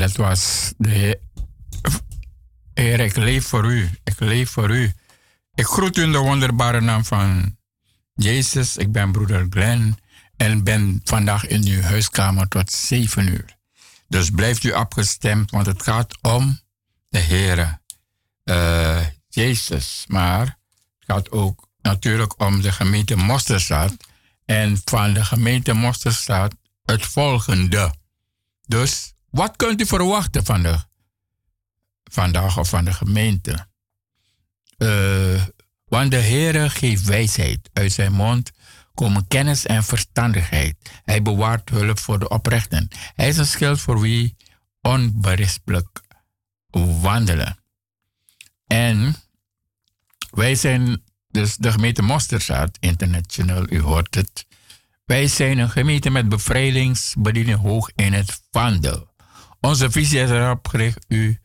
Dat was de Heer. Ik leef voor u. Ik leef voor u. Ik groet u in de wonderbare naam van Jezus. Ik ben broeder Glenn en ben vandaag in uw huiskamer tot 7 uur. Dus blijft u afgestemd, want het gaat om de Heer uh, Jezus. Maar het gaat ook natuurlijk om de gemeente Mosterstad. En van de gemeente Mosterstad het volgende. Dus wat kunt u verwachten van de, vandaag of van de gemeente? Uh, want de Heere geeft wijsheid. Uit zijn mond komen kennis en verstandigheid. Hij bewaart hulp voor de oprechten. Hij is een schild voor wie onberispelijk wandelen. En wij zijn dus de gemeente Mosterzaad International, u hoort het. Wij zijn een gemeente met bevrijdingsbediening hoog in het vaandel. Onze visie is erop gericht u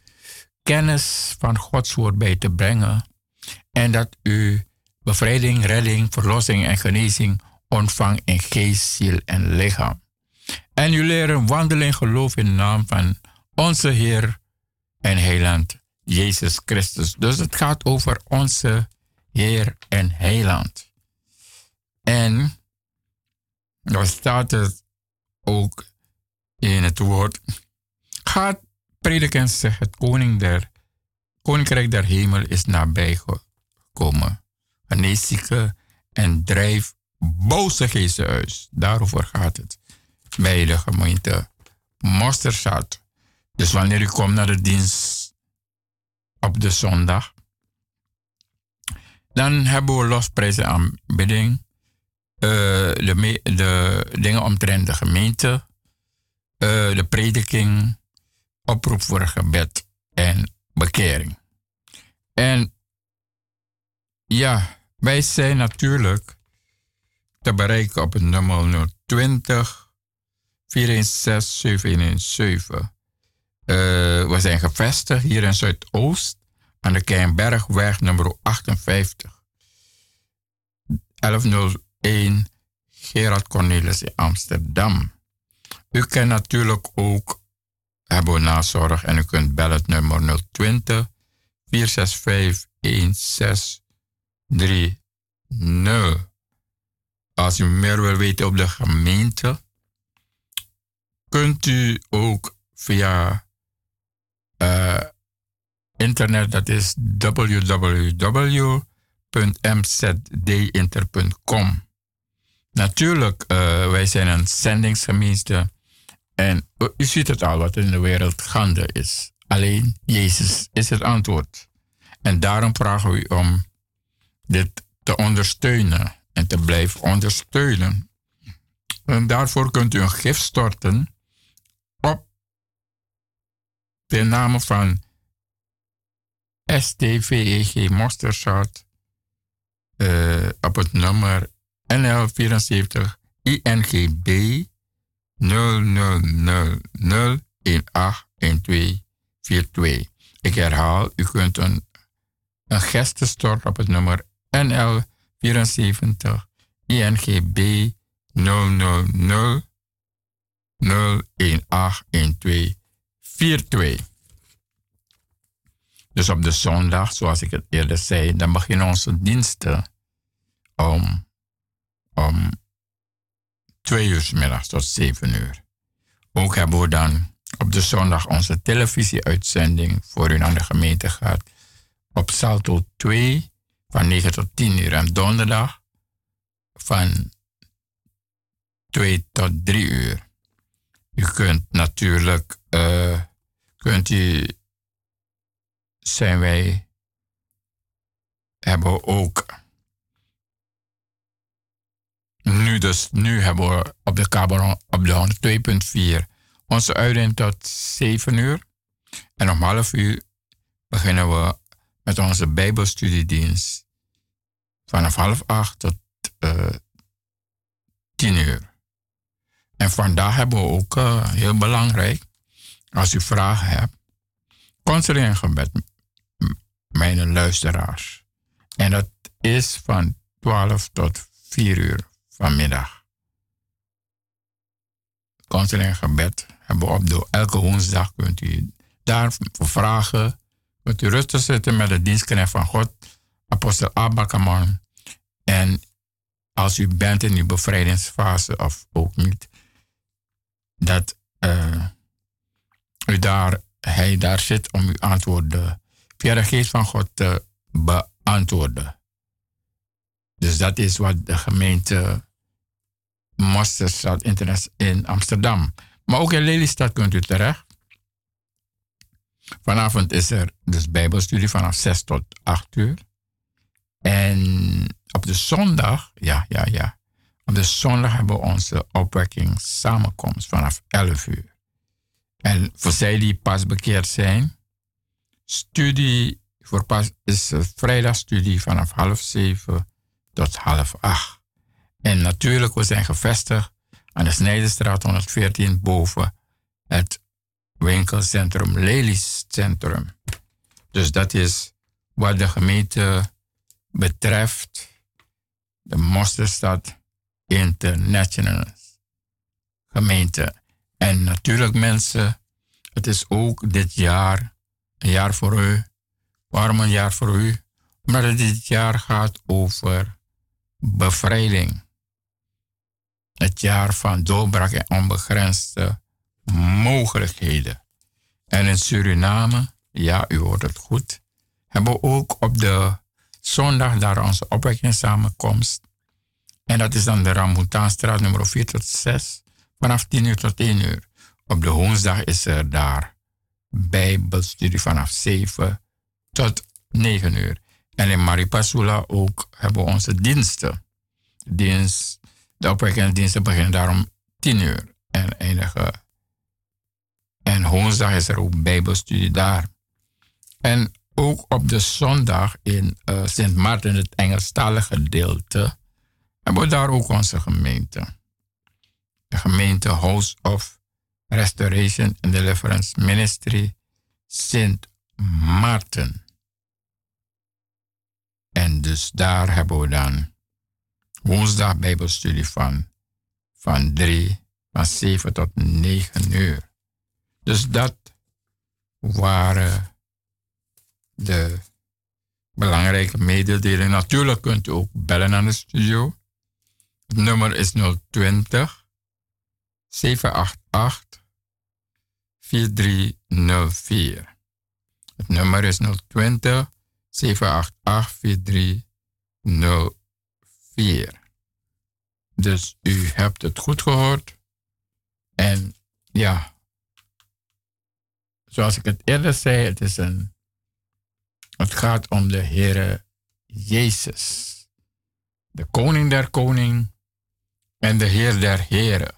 kennis van Gods woord bij te brengen en dat u bevrijding, redding, verlossing en genezing ontvangt in geest, ziel en lichaam. En u leren wandelen in geloof in de naam van onze Heer en Heiland Jezus Christus. Dus het gaat over onze Heer en Heiland. En dan staat het ook in het woord. Gaat prediken zegt het koning der, koninkrijk der hemel is nabij gekomen. Genees zieken en drijf boze geesten uit. Daarover gaat het bij de gemeente Mosterstad. Dus wanneer u komt naar de dienst op de zondag, dan hebben we losprijzen aanbidding, uh, de, de dingen omtrent de gemeente, uh, de prediking, oproep voor gebed en bekering. En ja, wij zijn natuurlijk te bereiken op het nummer 020 416 717. Uh, we zijn gevestigd hier in Zuidoost aan de Keienbergweg nummer 58. 1101 Gerard Cornelis in Amsterdam. U kent natuurlijk ook hebben nazorg en u kunt bellen het nummer 020 465 1630. Als u meer wil weten op de gemeente, kunt u ook via uh, internet, dat is www.mzdinter.com. Natuurlijk, uh, wij zijn een zendingsgemeente en u ziet het al wat in de wereld gaande is. Alleen Jezus is het antwoord. En daarom vragen we u om dit te ondersteunen en te blijven ondersteunen. En daarvoor kunt u een gift storten op de naam van STVEG Mostershot uh, op het nummer NL74 INGB 0000 Ik herhaal, u kunt een, een storten op het nummer NL 74 INGB 000 0181242. Dus op de zondag, zoals ik het eerder zei, dan beginnen onze diensten om, om twee uur s middags tot zeven uur. Ook hebben we dan op de zondag onze televisieuitzending voor u naar de gemeente gaat. Op Salto 2 van 9 tot 10 uur en donderdag van 2 tot 3 uur. U kunt natuurlijk, uh, kunt u, zijn wij, hebben ook nu, dus, nu hebben we op de kabel op de 102.4 onze uiting tot 7 uur. En om half uur beginnen we met onze Bijbelstudiedienst. Vanaf half acht tot uh, tien uur. En vandaag hebben we ook uh, heel belangrijk, als u vragen hebt, consuleer en gebed, mijn luisteraars. En dat is van 12 tot 4 uur vanmiddag. Counseling gebed hebben op de, elke woensdag kunt u daar voor vragen. Kunt u rustig zitten met de dienstknecht van God, apostel Abakaman. En als u bent in uw bevrijdingsfase of ook niet, dat uh, u daar, hij daar zit om uw antwoorden via de geest van God te beantwoorden. Dus dat is wat de gemeente Masterstad Internet in Amsterdam. Maar ook in Lelystad kunt u terecht. Vanavond is er dus Bijbelstudie vanaf 6 tot 8 uur. En op de zondag, ja, ja, ja. Op de zondag hebben we onze opwekking samenkomst vanaf 11 uur. En voor zij die pas bekeerd zijn, studie voor pas is vrijdagstudie vanaf half zeven tot half acht. En natuurlijk, we zijn gevestigd aan de Snijdenstraat 114 boven het winkelcentrum Lelies Centrum. Dus dat is wat de gemeente betreft, de Mosterstad International gemeente. En natuurlijk mensen, het is ook dit jaar een jaar voor u. Waarom een jaar voor u? Omdat het dit jaar gaat over bevrijding. Het jaar van doorbraak en onbegrensde mogelijkheden. En in Suriname, ja, u hoort het goed, hebben we ook op de zondag daar onze opwekkingssamenkomst. En dat is dan de Rambutanstraat nummer 4 tot 6, vanaf 10 uur tot 1 uur. Op de woensdag is er daar Bijbelstudie vanaf 7 tot 9 uur. En in Maripasula ook hebben we onze diensten. Dienst, de opwekkingsdiensten beginnen daarom 10 uur en eindigen en woensdag is er ook Bijbelstudie daar. En ook op de zondag in uh, Sint Maarten, het Engelstalige gedeelte, hebben we daar ook onze gemeente. De gemeente House of Restoration and Deliverance Ministry, Sint Maarten. En dus daar hebben we dan woensdag Bijbelstudie van, van 3, van 7 tot 9 uur. Dus dat waren de belangrijke mededelingen. Natuurlijk kunt u ook bellen aan de studio. Het nummer is 020 788 4304. Het nummer is 020 788 4304. Dus u hebt het goed gehoord. En ja, zoals ik het eerder zei, het, is een, het gaat om de Heere Jezus. De koning der koning en de Heer der heren.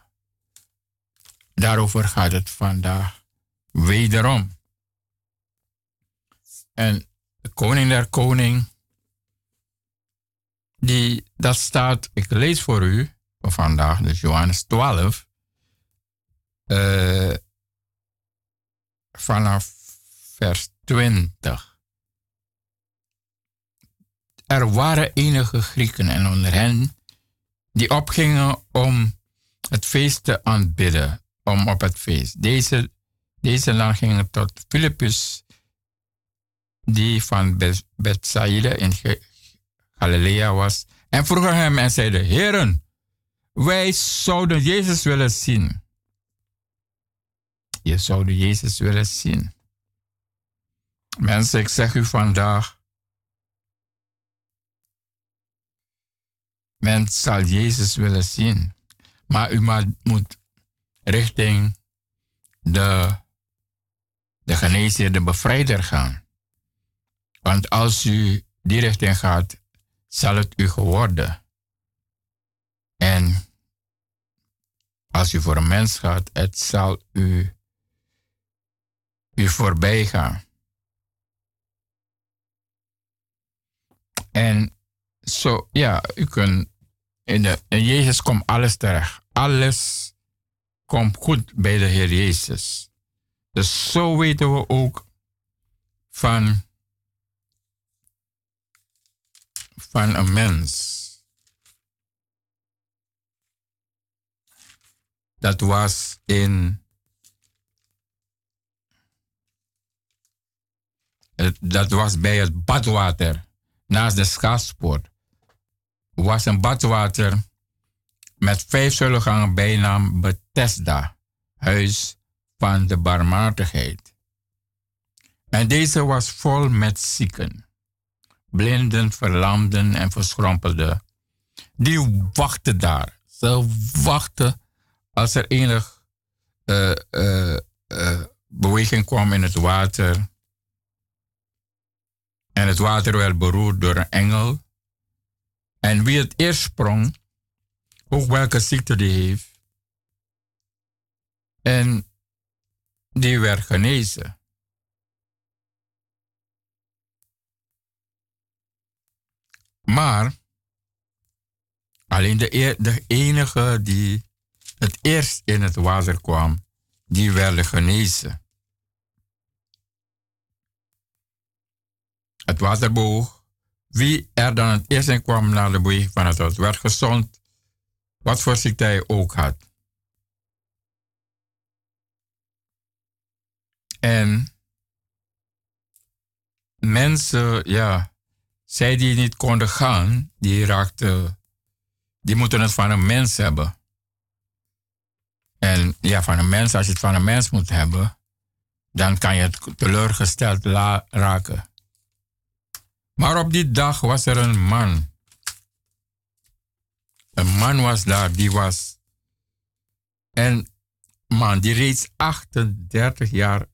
Daarover gaat het vandaag wederom. En koning der koning, die, dat staat, ik lees voor u van vandaag, dus Johannes 12. Uh, vanaf vers 20. Er waren enige Grieken en onder hen die opgingen om het feest te aanbidden, om op het feest. Deze, deze dan gingen tot Philippus, die van Bethsaida in Galilea was, en vroegen hem en zeiden, Heren, wij zouden Jezus willen zien. Je zou Jezus willen zien. Mensen, ik zeg u vandaag. Men zal Jezus willen zien. Maar u moet richting de, de genezer, de bevrijder gaan. Want als u die richting gaat, zal het u geworden. En als u voor een mens gaat, het zal u u voorbij gaan. En zo, ja, u kunt, in, de, in Jezus komt alles terecht. Alles komt goed bij de Heer Jezus. Dus zo weten we ook van, van een mens. Dat was in dat was bij het badwater naast de schaatspoort. Was een badwater met vijf zullengangen bijnaam Bethesda, huis van de barmhartigheid. En deze was vol met zieken blinden, verlamden en verschrompelden. Die wachten daar. Ze wachten als er enig uh, uh, uh, beweging kwam in het water. En het water werd beroerd door een engel. En wie het eerst sprong, ook welke ziekte die heeft. En die werd genezen. Maar alleen de, enige die het eerst in het water kwam, die werden genezen. Het water boog. Wie er dan het eerst in kwam naar de boei van het water, werd gezond, wat voor ziekte hij ook had. En mensen, ja, zij die niet konden gaan, die raakten, die moeten het van een mens hebben. En ja, van een mens, als je het van een mens moet hebben, dan kan je het teleurgesteld raken. Maar op die dag was er een man. Een man was daar, die was. Een man die reeds 38 jaar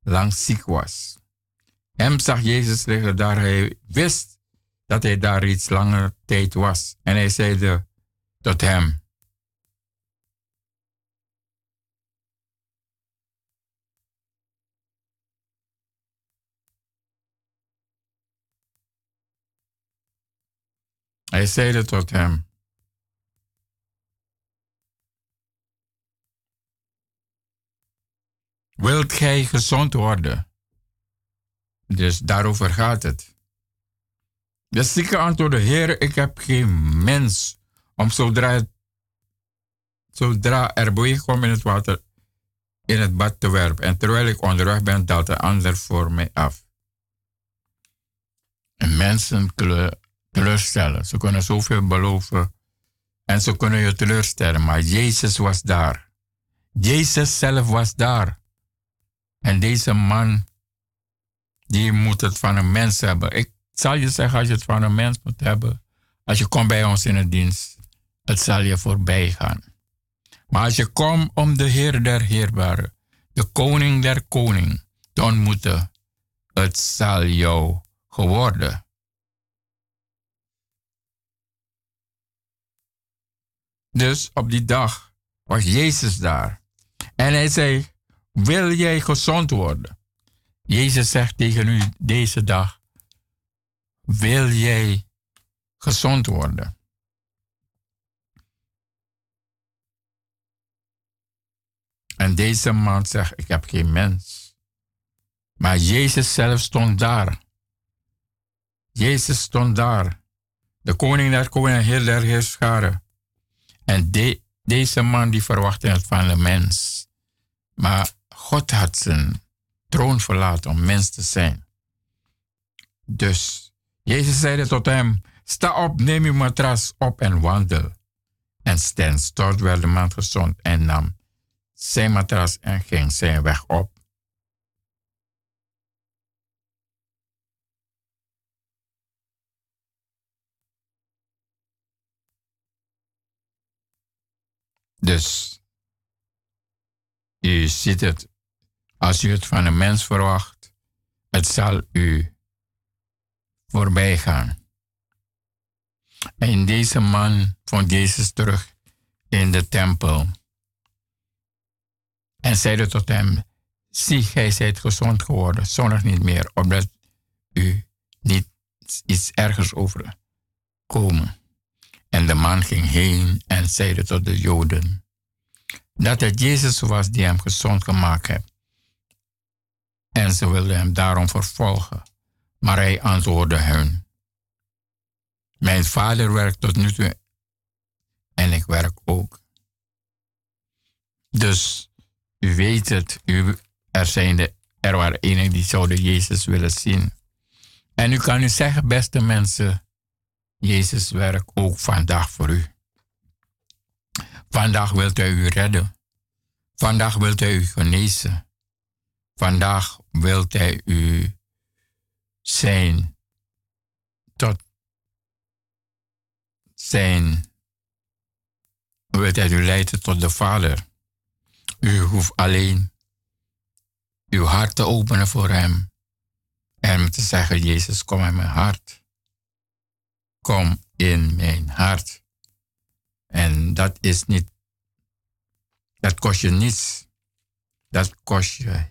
lang ziek was. Hem zag Jezus liggen daar. Hij wist dat hij daar iets langer tijd was. En hij zei tot hem: Hij zeide tot hem: Wilt gij gezond worden? Dus daarover gaat het. De zieke antwoordde: Heer, ik heb geen mens om zodra, zodra er beweging komt in het water in het bad te werpen. En terwijl ik onderweg ben, daalt de ander voor mij af. En mensen teleurstellen. Ze kunnen zoveel beloven en ze kunnen je teleurstellen. Maar Jezus was daar. Jezus zelf was daar. En deze man, die moet het van een mens hebben. Ik zal je zeggen, als je het van een mens moet hebben, als je komt bij ons in de dienst, het zal je voorbij gaan. Maar als je komt om de Heer der Heerbare, de Koning der Koning, te ontmoeten, het zal jou geworden. Dus op die dag was Jezus daar. En hij zei, wil jij gezond worden? Jezus zegt tegen u deze dag, wil jij gezond worden? En deze man zegt, ik heb geen mens. Maar Jezus zelf stond daar. Jezus stond daar. De koning der koning en heer der heerscharen. En de, deze man die verwachtte het van de mens. Maar God had zijn troon verlaten om mens te zijn. Dus Jezus zeide tot hem: Sta op, neem uw matras op en wandel. En stand stort werd de man gezond en nam zijn matras en ging zijn weg op. Dus u ziet het, als u het van een mens verwacht, het zal u voorbij gaan. En deze man vond Jezus terug in de tempel. En zeide tot hem, zie, gij zijt gezond geworden, zondag niet meer, omdat u niet iets ergers overkomen. En de man ging heen en zeide tot de Joden dat het Jezus was die hem gezond gemaakt heeft. En ze wilden hem daarom vervolgen. Maar hij antwoordde hun: Mijn vader werkt tot nu toe en ik werk ook. Dus u weet het, u, er, zijn er waren enigen die zouden Jezus willen zien. En u kan u zeggen, beste mensen, Jezus werkt ook vandaag voor u. Vandaag wilt hij u redden. Vandaag wilt hij u genezen. Vandaag wilt hij u zijn tot zijn wilt hij u leiden tot de Vader. U hoeft alleen uw hart te openen voor hem en te zeggen, Jezus, kom in mijn hart. Kom in mijn hart. En dat is niet, dat kost je niets. Dat kost je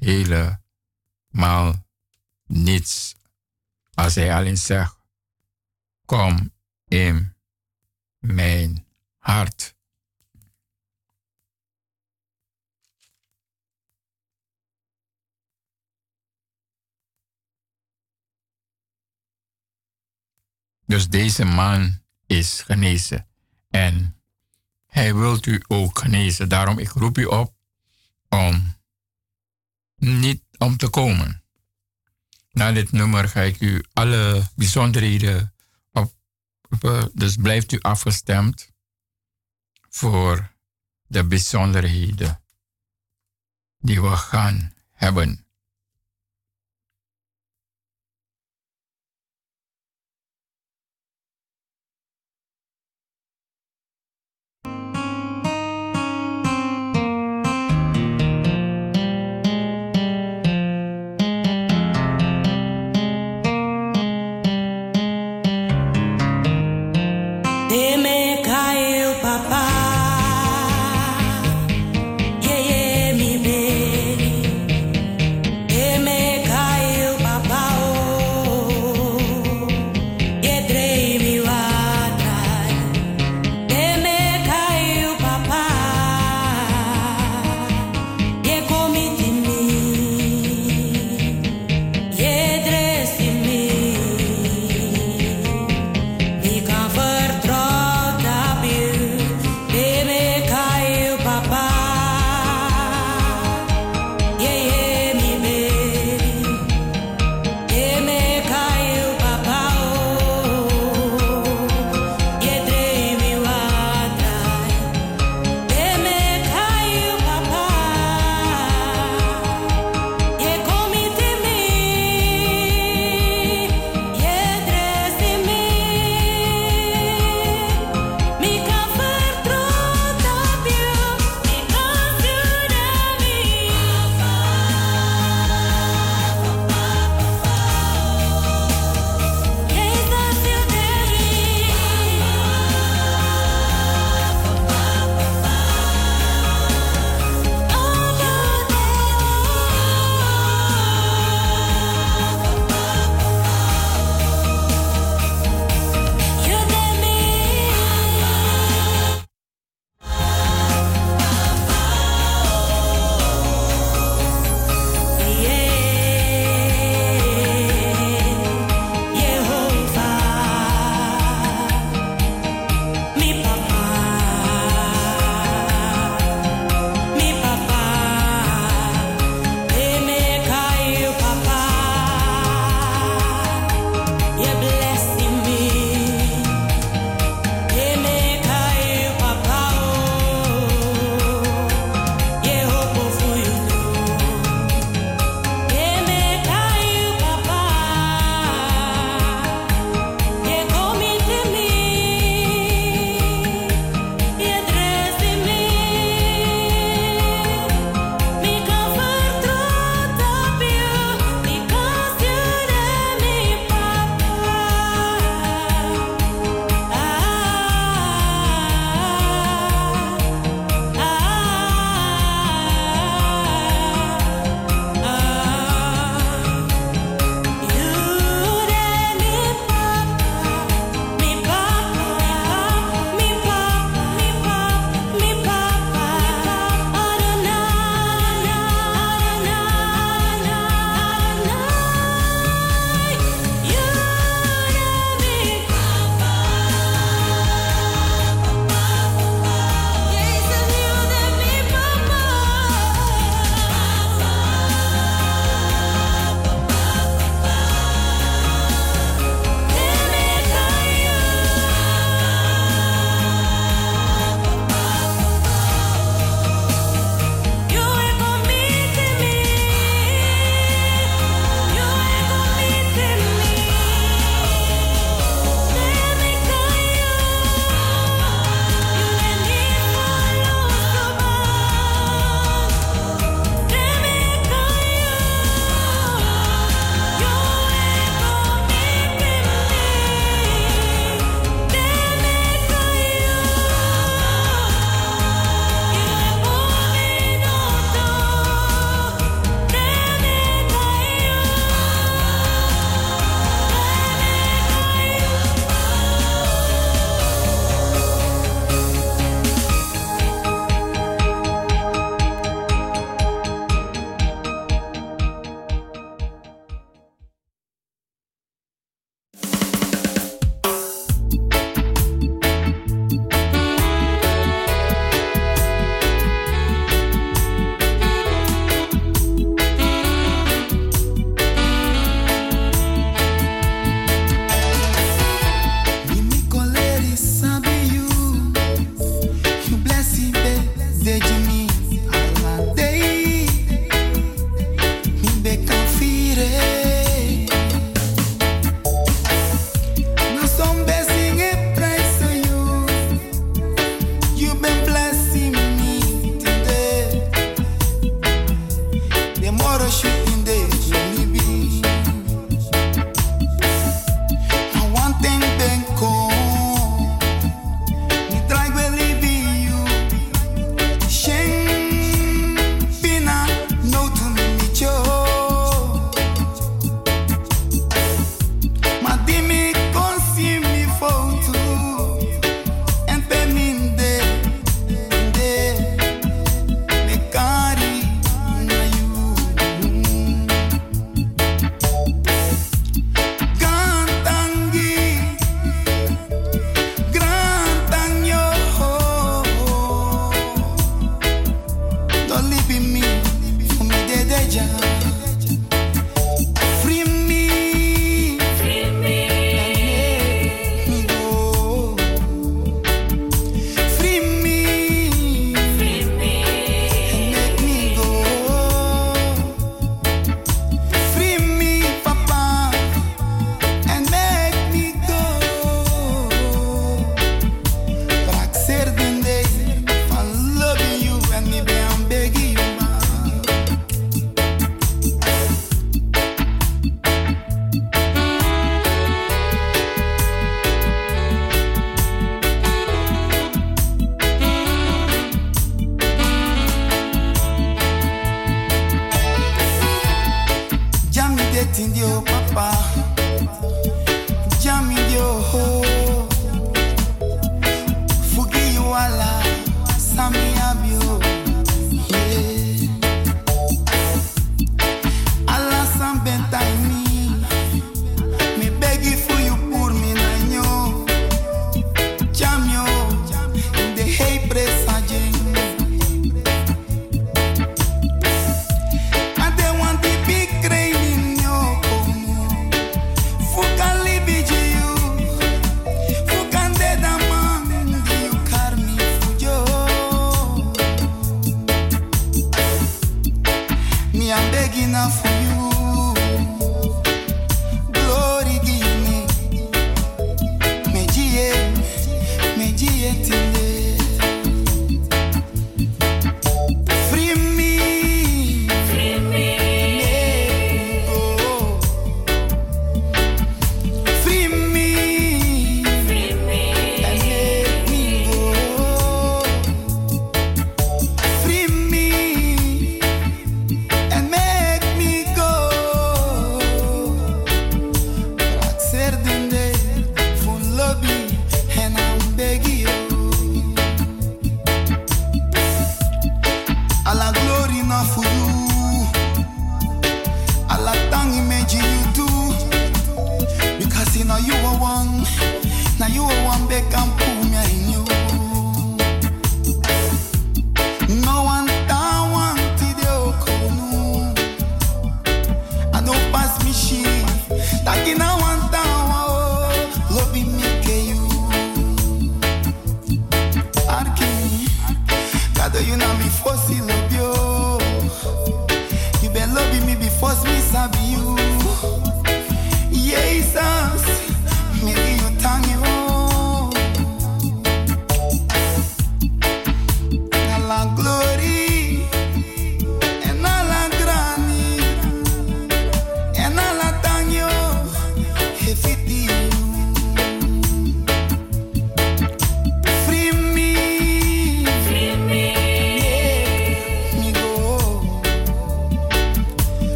helemaal niets. Als hij alleen zegt, kom in mijn hart. Dus deze man is genezen. En hij wilt u ook genezen. Daarom ik roep u op om niet om te komen. Na dit nummer ga ik u alle bijzonderheden op. Dus blijft u afgestemd voor de bijzonderheden die we gaan hebben.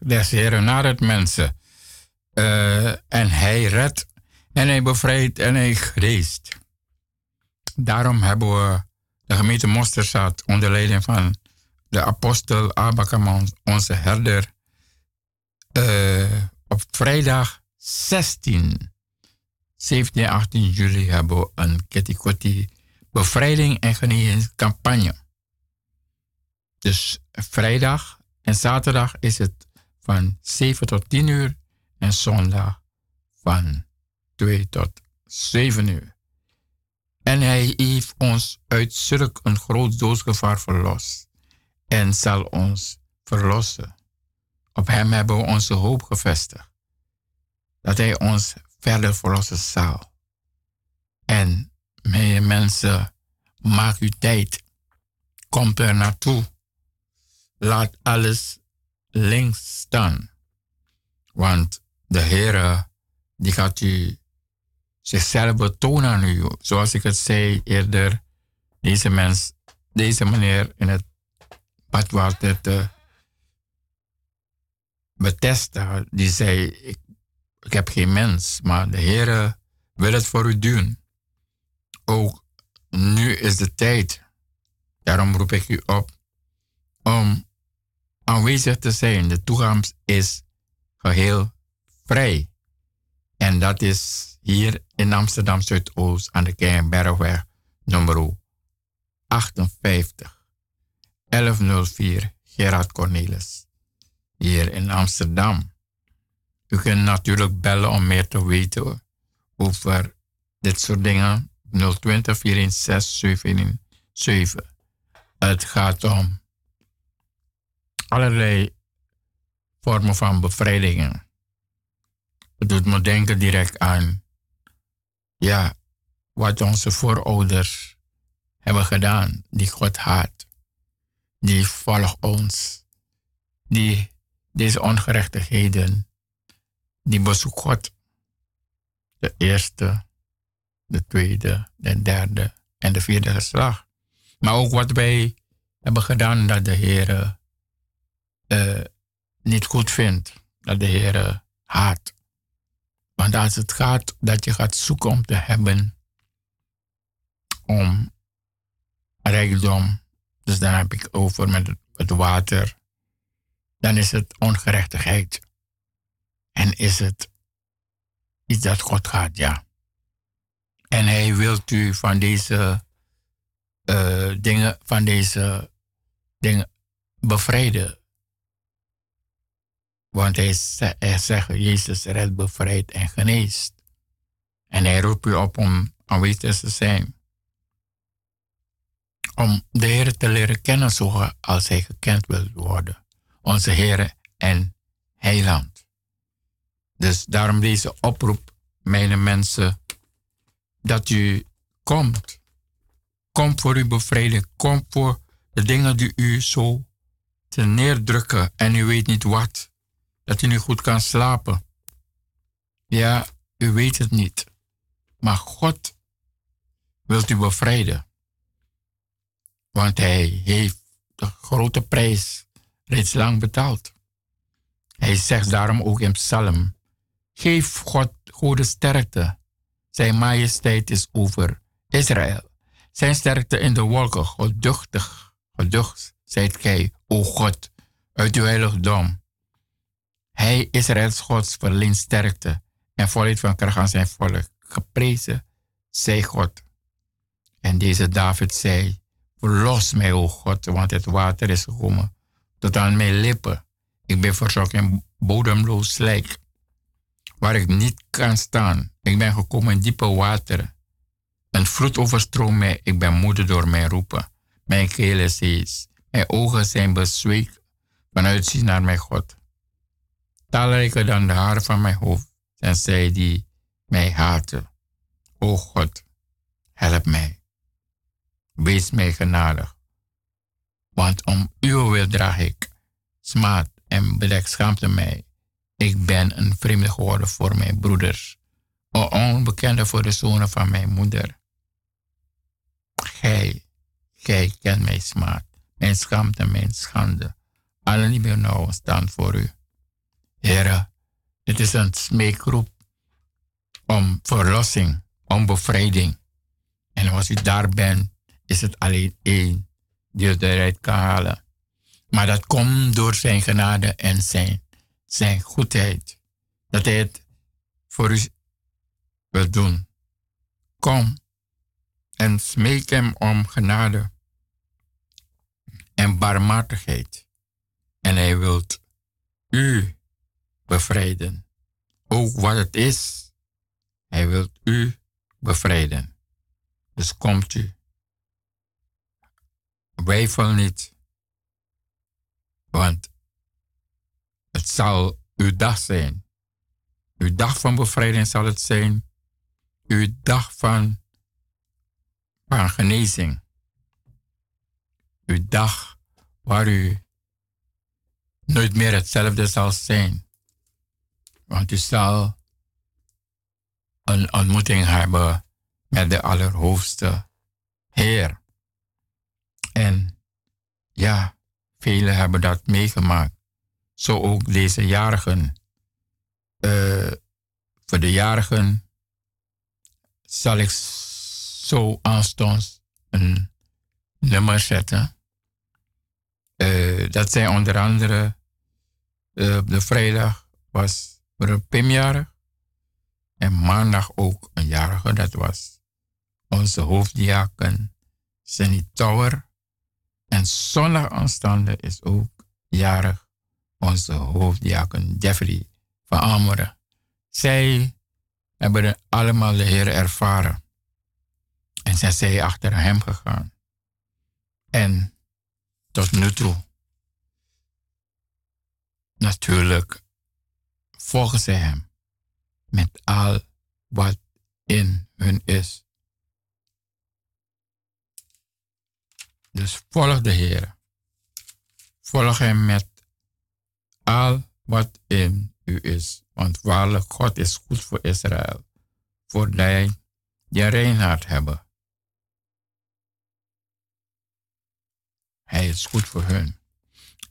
Des Heren naar het mensen. Uh, en hij redt en hij bevrijdt en hij geneest. Daarom hebben we de gemeente Mosterstad onder leiding van de apostel Abakamon, onze herder, uh, op vrijdag 16, 17 en 18 juli hebben we een Ketikoti bevrijding en genezingscampagne. Dus vrijdag en zaterdag is het van 7 tot 10 uur en zondag van 2 tot 7 uur. En hij heeft ons uit zulk een groot doodsgevaar verlost en zal ons verlossen. Op hem hebben we onze hoop gevestigd. Dat hij ons verder verlossen zal. En mijn mensen, maak uw tijd. Kom er naartoe. Laat alles links staan. Want de Heer, die gaat u zichzelf betonen aan u. Zoals ik het zei eerder, deze mens, deze meneer in het badwater te Bethesda, die zei, ik, ik heb geen mens, maar de Heer wil het voor u doen. Ook nu is de tijd. Daarom roep ik u op om aanwezig te zijn. De toegang is geheel vrij. En dat is hier in Amsterdam Zuidoost aan de Keienbergweg nummer 58 1104 Gerard Cornelis. Hier in Amsterdam. U kunt natuurlijk bellen om meer te weten over dit soort dingen. 020 416 717. Het gaat om allerlei vormen van bevrijdingen. Het doet me denken direct aan ja, wat onze voorouders hebben gedaan, die God haat, die volgt ons, die deze ongerechtigheden, die bezoekt God. De eerste, de tweede, de derde en de vierde geslacht. Maar ook wat wij hebben gedaan dat de Heer uh, niet goed vindt, dat de Heer haat. Want als het gaat dat je gaat zoeken om te hebben, om rijkdom, dus dan heb ik over met het water, dan is het ongerechtigheid. En is het iets dat God gaat, ja. En hij wil u van deze uh, dingen, van deze dingen bevrijden. Want hij, zegt, Jezus redt, bevrijdt en geneest. En hij roept u op om aanwezig te zijn. Om de Heer te leren kennen zoals hij gekend wil worden. Onze Heer en Heiland. Dus daarom deze oproep, mijn mensen, dat u komt. Kom voor uw bevrijding. Kom voor de dingen die u zo te neerdrukken en u weet niet wat dat u niet goed kan slapen. Ja, u weet het niet. Maar God wilt u bevrijden. Want hij heeft de grote prijs reeds lang betaald. Hij zegt daarom ook in Psalm: Geef God goede sterkte. Zijn majesteit is over Israël. Zijn sterkte in de wolken, geduchtig, geducht, zijt gij, o God, uit uw heiligdom. Hij, Israëls Gods, verleent sterkte en volheid van kracht aan zijn volk. Geprezen zij God. En deze David zei, verlos mij, o God, want het water is gekomen tot aan mijn lippen. Ik ben verzorgd in bodemloos slijk, waar ik niet kan staan. Ik ben gekomen in diepe water. Een vloed overstroomt mij, ik ben moede door mijn roepen. Mijn keel is hees, mijn ogen zijn bezweek vanuit zien naar mijn God talrijker dan de haren van mijn hoofd, en zij die mij haten. O God, help mij. Wees mij genadig, want om uw wil draag ik smaad en bedek schaamte mij. Ik ben een vreemde geworden voor mijn broeders, een onbekende voor de zonen van mijn moeder. Gij, gij kent mijn smaad, mijn schaamte, mijn schande. Alle die nou staan voor u. Heere, dit is een smeekroep om verlossing, om bevrijding. En als u daar bent, is het alleen één die u eruit kan halen. Maar dat komt door zijn genade en zijn, zijn goedheid. Dat hij het voor u wil doen. Kom en smeek hem om genade en barmhartigheid. En hij wil u bevrijden. Ook wat het is, hij wil u bevrijden. Dus komt u. Wijfel niet, want het zal uw dag zijn. Uw dag van bevrijding zal het zijn. Uw dag van, van genezing. Uw dag waar u nooit meer hetzelfde zal zijn. Want u zal een ontmoeting hebben met de Allerhoogste Heer. En ja, velen hebben dat meegemaakt. Zo ook deze jarigen. Uh, voor de jarigen zal ik zo aanstonds een nummer zetten. Uh, dat zijn onder andere uh, de vrijdag was voor Pim jarig. En maandag ook een jarige, dat was onze hoofddiaken Sunny Tower. En zondag aanstaande is ook jarig onze hoofddiaken Jeffrey van Ameren. Zij hebben allemaal de Heer ervaren. En zijn zij achter hem gegaan. En tot nu toe, natuurlijk, volgen zij hem met al wat in hun is. Dus volg de Heer. Volg hem met al wat in u is. Want waarlijk, God is goed voor Israël. Voor die die reinhard hebben. Hij is goed voor hun.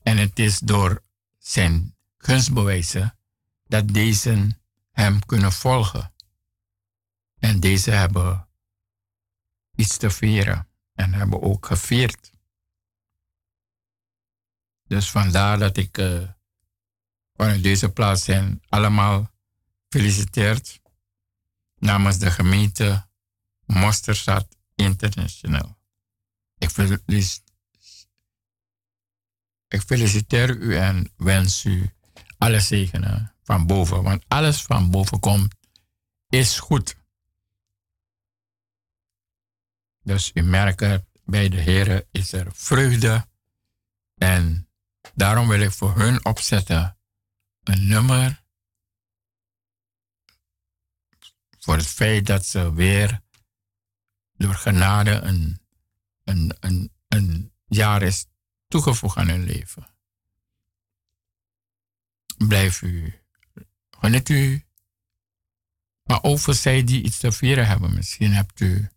En het is door zijn gunstbewijzen dat deze hem kunnen volgen. En deze hebben iets te vieren en hebben ook gevierd. Dus vandaar dat ik uh, vanuit deze plaats hen allemaal feliciteert namens de gemeente Mosterstad International. Ik, ik feliciteer u en wens u alle zegenen van boven. Want alles van boven komt, is goed. Dus u merkt bij de Heer is er vreugde. En daarom wil ik voor hun opzetten een nummer. Voor het feit dat ze weer door genade een, een, een, een jaar is toegevoegd aan hun leven. Blijf u Wanneer u, maar over zij die iets te vieren hebben, misschien hebt u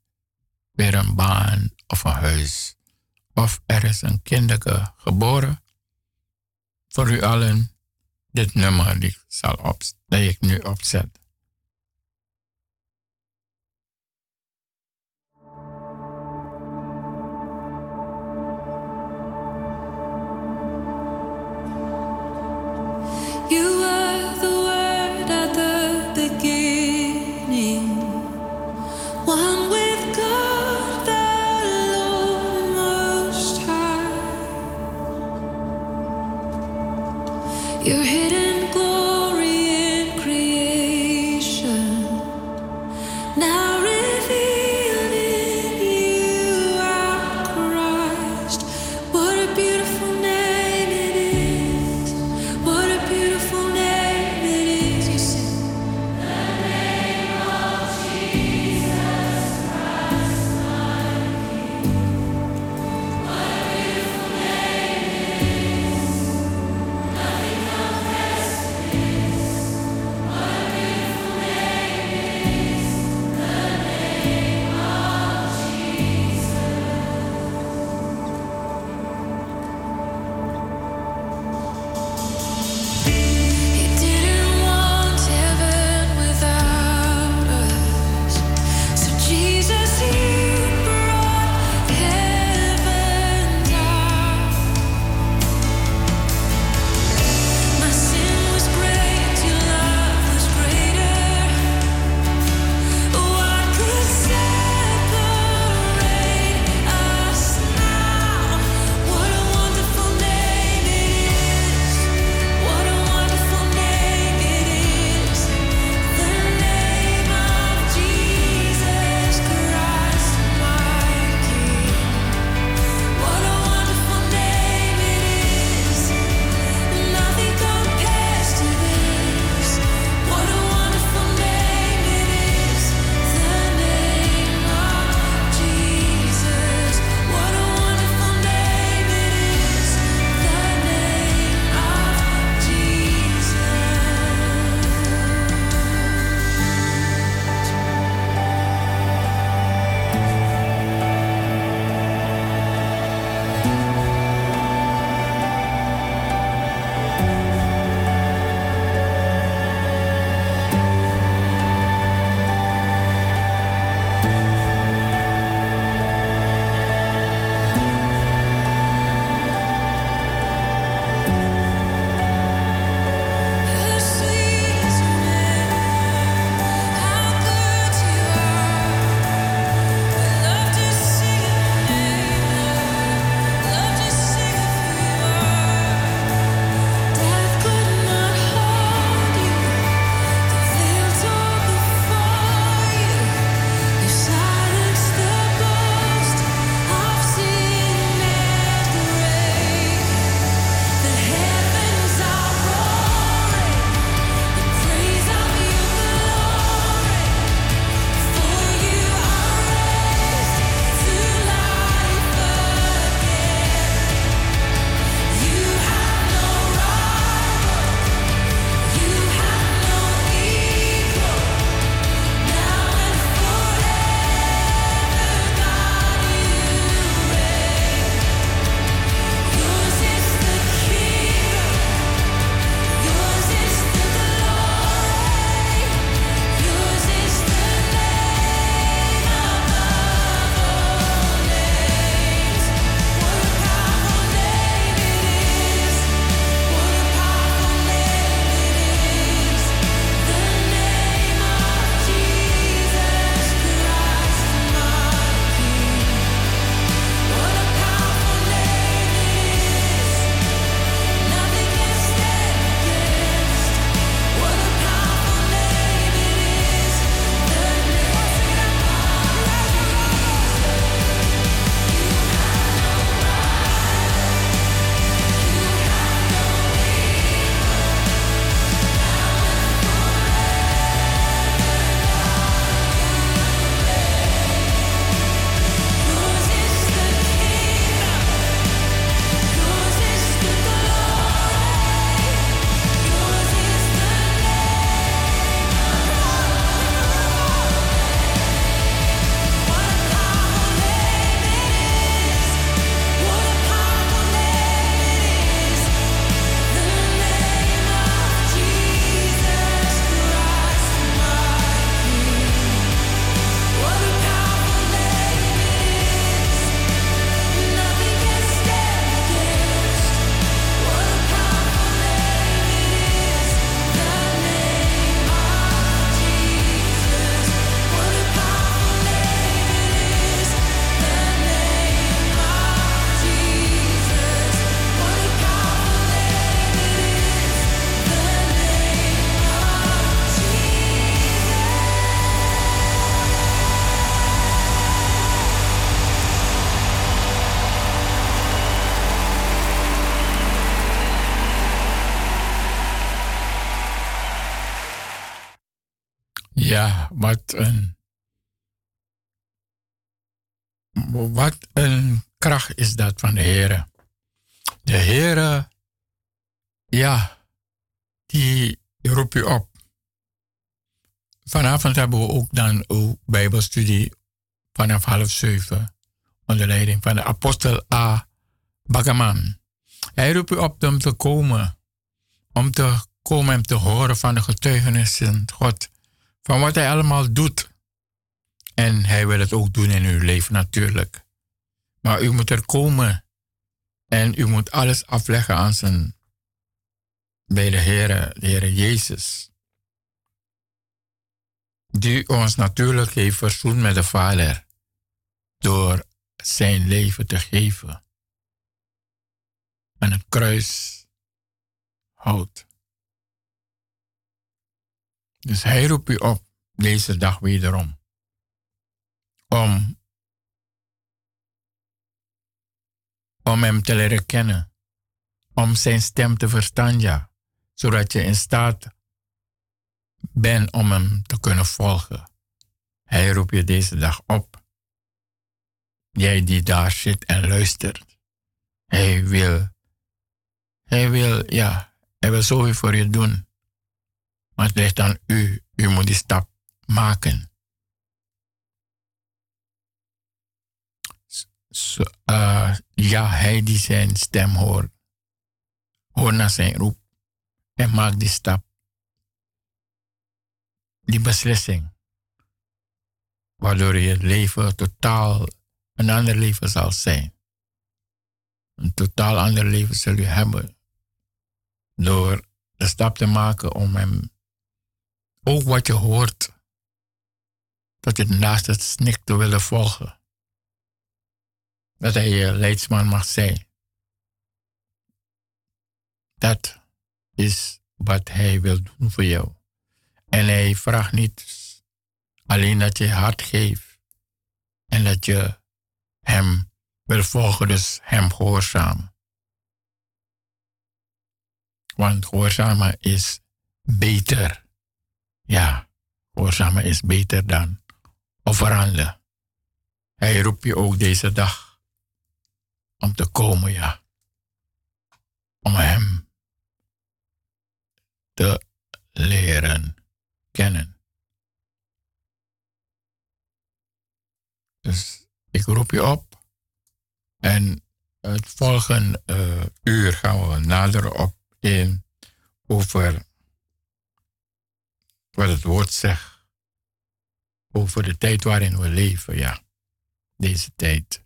weer een baan of een huis. Of er is een kinderke geboren. Voor u allen dit nummer die ik, zal op, dat ik nu opzet. Wat een. Wat een kracht is dat van de Heer. De Heer, ja, die roept je op. Vanavond hebben we ook dan een Bijbelstudie vanaf half zeven. Onder leiding van de apostel A. Bagaman. Hij roept u op om te komen. Om te komen en te horen van de getuigenissen God. Van wat hij allemaal doet. En hij wil het ook doen in uw leven natuurlijk. Maar u moet er komen. En u moet alles afleggen aan zijn. Bij de Heer, de Heer Jezus. Die ons natuurlijk heeft verzoend met de Vader. Door zijn leven te geven. En het kruis houdt. Dus hij roept u op deze dag wederom. Om, om hem te leren kennen. Om zijn stem te verstaan, ja. Zodat je in staat bent om hem te kunnen volgen. Hij roept je deze dag op. Jij die daar zit en luistert. Hij wil, hij wil, ja, hij wil zoveel voor je doen. Maar het ligt aan u. U moet die stap maken. So, uh, ja, hij die zijn stem hoort. Hoor naar zijn roep. En maak die stap. Die beslissing. Waardoor je leven totaal een ander leven zal zijn. Een totaal ander leven zul je hebben. Door de stap te maken om hem ook wat je hoort, dat je naast het snik te willen volgen. Dat hij je leidsman mag zijn. Dat is wat hij wil doen voor jou. En hij vraagt niet alleen dat je hart geeft en dat je hem wil volgen, dus hem gehoorzamen. Want gehoorzamen is beter. Ja, gehoorzamen is beter dan offeranden. Hij roept je ook deze dag om te komen, ja. Om hem te leren kennen. Dus ik roep je op en het volgende uh, uur gaan we nader op in over wat het woord zegt. Over de tijd waarin we leven, ja. Deze tijd.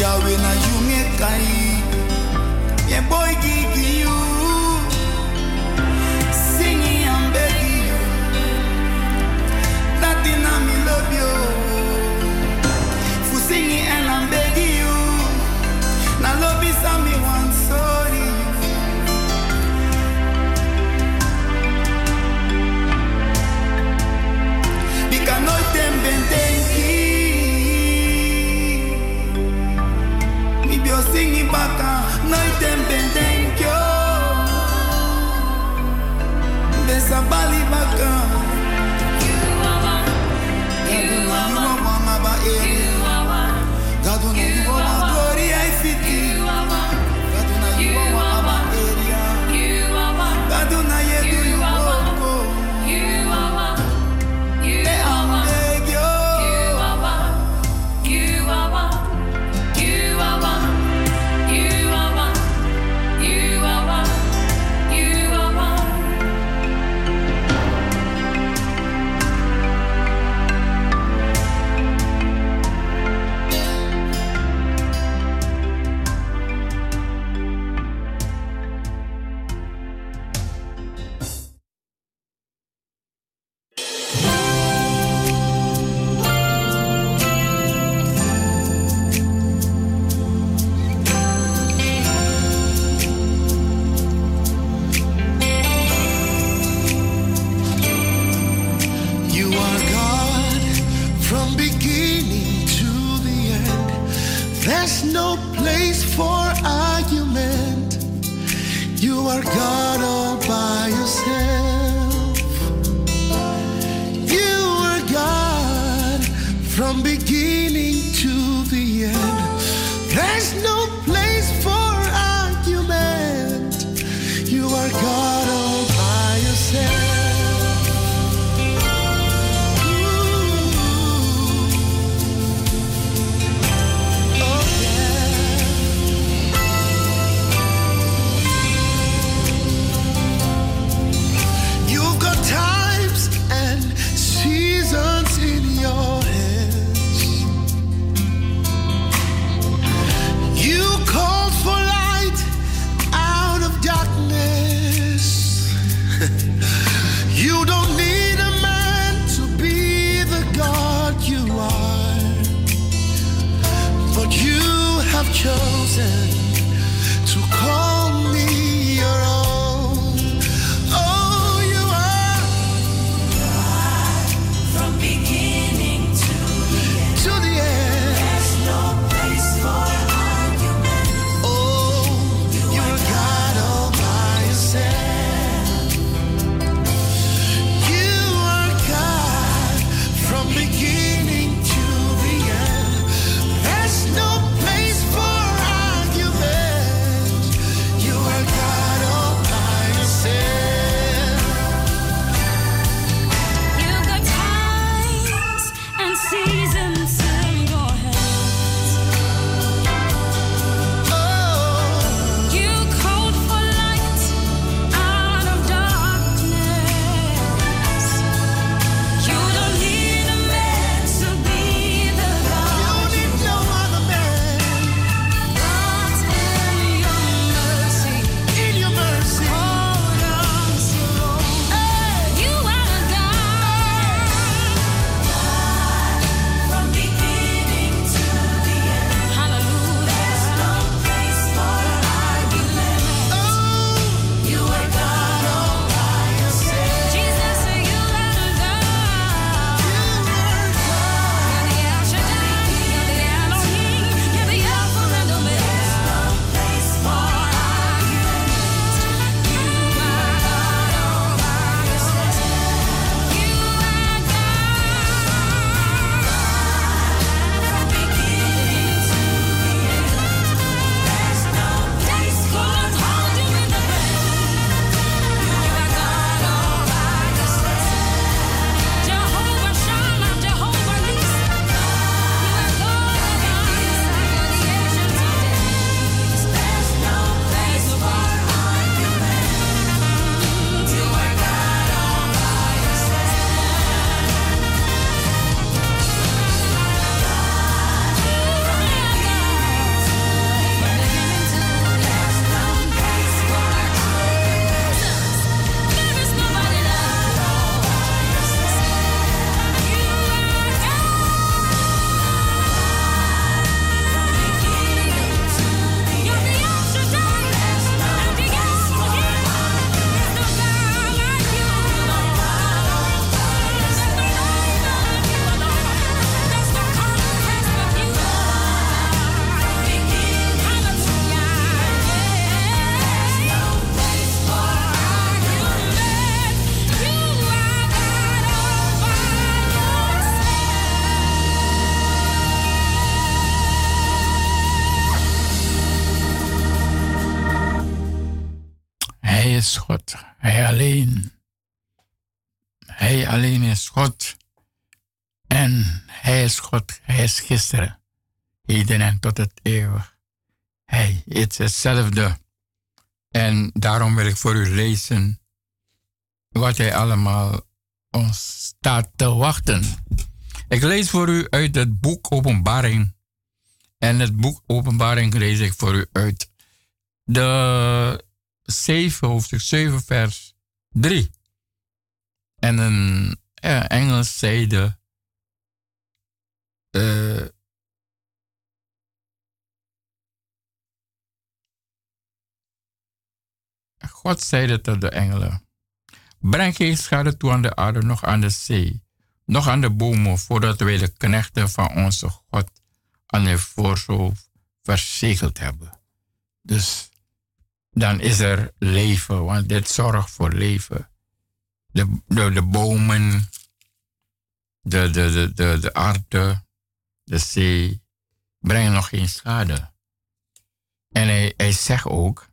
Yahweh na you make I Yeah boy bali bacana. Gisteren, heden en tot het eeuwig. Hij is hetzelfde. En daarom wil ik voor u lezen wat Hij allemaal ons staat te wachten. Ik lees voor u uit het boek Openbaring. En het boek Openbaring lees ik voor u uit de 7, hoofdstuk 7, vers 3. En een ja, Engels zeide. Uh, God zeide tot de engelen: Breng geen schade toe aan de aarde, nog aan de zee, nog aan de bomen, voordat wij de knechten van onze God aan de voorhoofd verzegeld hebben. Dus dan is er leven, want dit zorgt voor leven. De, de, de bomen, de, de, de, de, de aarde, de zee, brengen nog geen schade. En hij, hij zegt ook,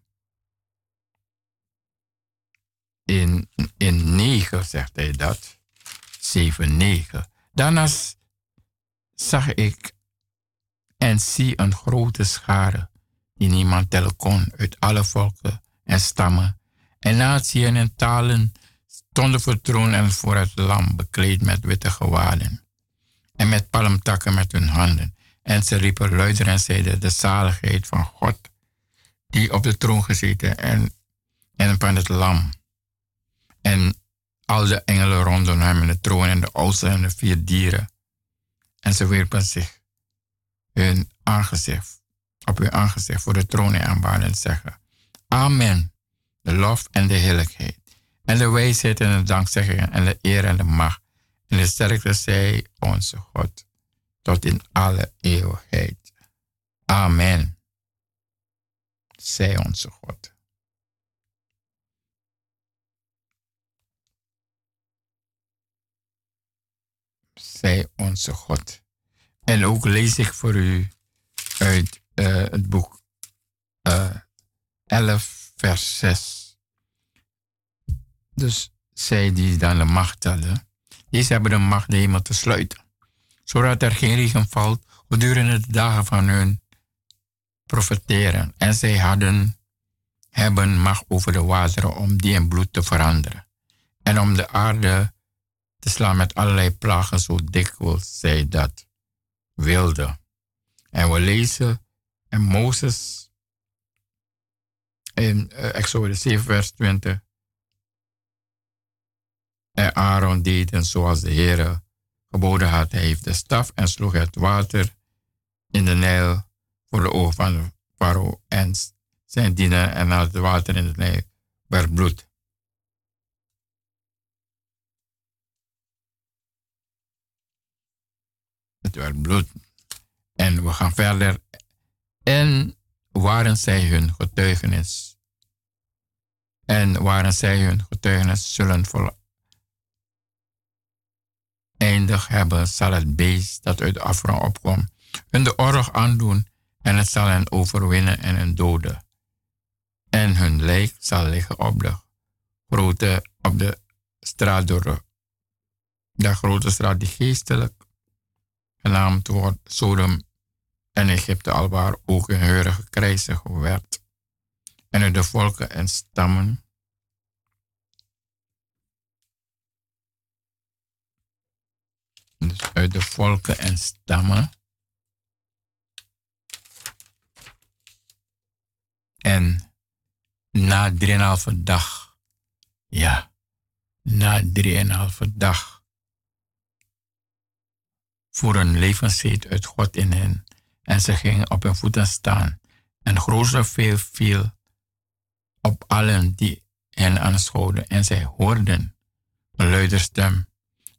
in, in 9 zegt hij dat, 7, 9. Daarnaast zag ik en zie een grote schare die niemand tellen kon uit alle volken en stammen en naties en talen stonden voor troon en voor het lam bekleed met witte gewaden en met palmtakken met hun handen. En ze riepen luider en zeiden de zaligheid van God die op de troon gezeten en, en van het lam. En al de engelen rondom hem in de troon en de oudsten en de vier dieren. En ze wierpen zich hun aangezicht, op hun aangezicht voor de troon en en zeggen, Amen, de lof en de heerlijkheid, en de wijsheid en de dankzegging en de eer en de macht, en de sterkte zij onze God, tot in alle eeuwigheid. Amen. Zij onze God. Zij onze God. En ook lees ik voor u uit uh, het boek uh, eh, 11, vers 6. Dus zij die dan de macht hadden, deze hebben de macht de hemel te sluiten, zodat er geen regen valt gedurende de dagen van hun profeteren. En zij hadden, hebben macht over de wateren om die in bloed te veranderen. En om de aarde te slaan met allerlei plagen, zo dikwijls zij dat wilde. En we lezen en Mozes in uh, Exodus 7, vers 20. En Aaron deed zoals de Heer geboden had. Hij heeft de staf en sloeg het water in de Nijl voor de ogen van Farao en zijn dienaar en had het water in de Nijl werd bloed. Het werd bloed. En we gaan verder. En waren zij hun getuigenis. En waren zij hun getuigenis zullen eindig hebben, zal het beest dat uit de afgrond opkomt hun de oorlog aandoen en het zal hen overwinnen en hen doden. En hun lijk zal liggen op de grote, op de straat door de grote straat die geestelijk genaamd wordt Sodom en Egypte, alwaar ook een heurige krijzig werd. En uit de volken en stammen dus uit de volken en stammen en na drieënhalve dag, ja, na drieënhalve dag, voor een levensheid uit God in hen en ze gingen op hun voeten staan. En grote veel viel op allen die hen aanschouwden. En zij hoorden een stem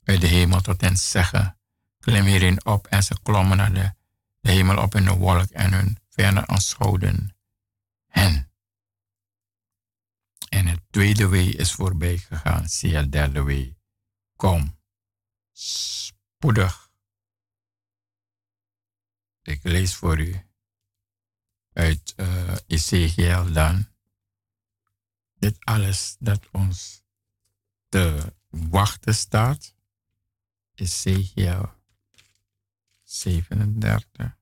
uit de hemel tot hen zeggen, klim hierin op. En ze klommen naar de, de hemel op in de wolk en hun verder aanschouwden hen. En het tweede wee is voorbij gegaan. Zie het derde wee. Kom, spoedig ik lees voor u uit uh, Ezekiel dan. dit alles dat ons te wachten staat. Ezekiel 37,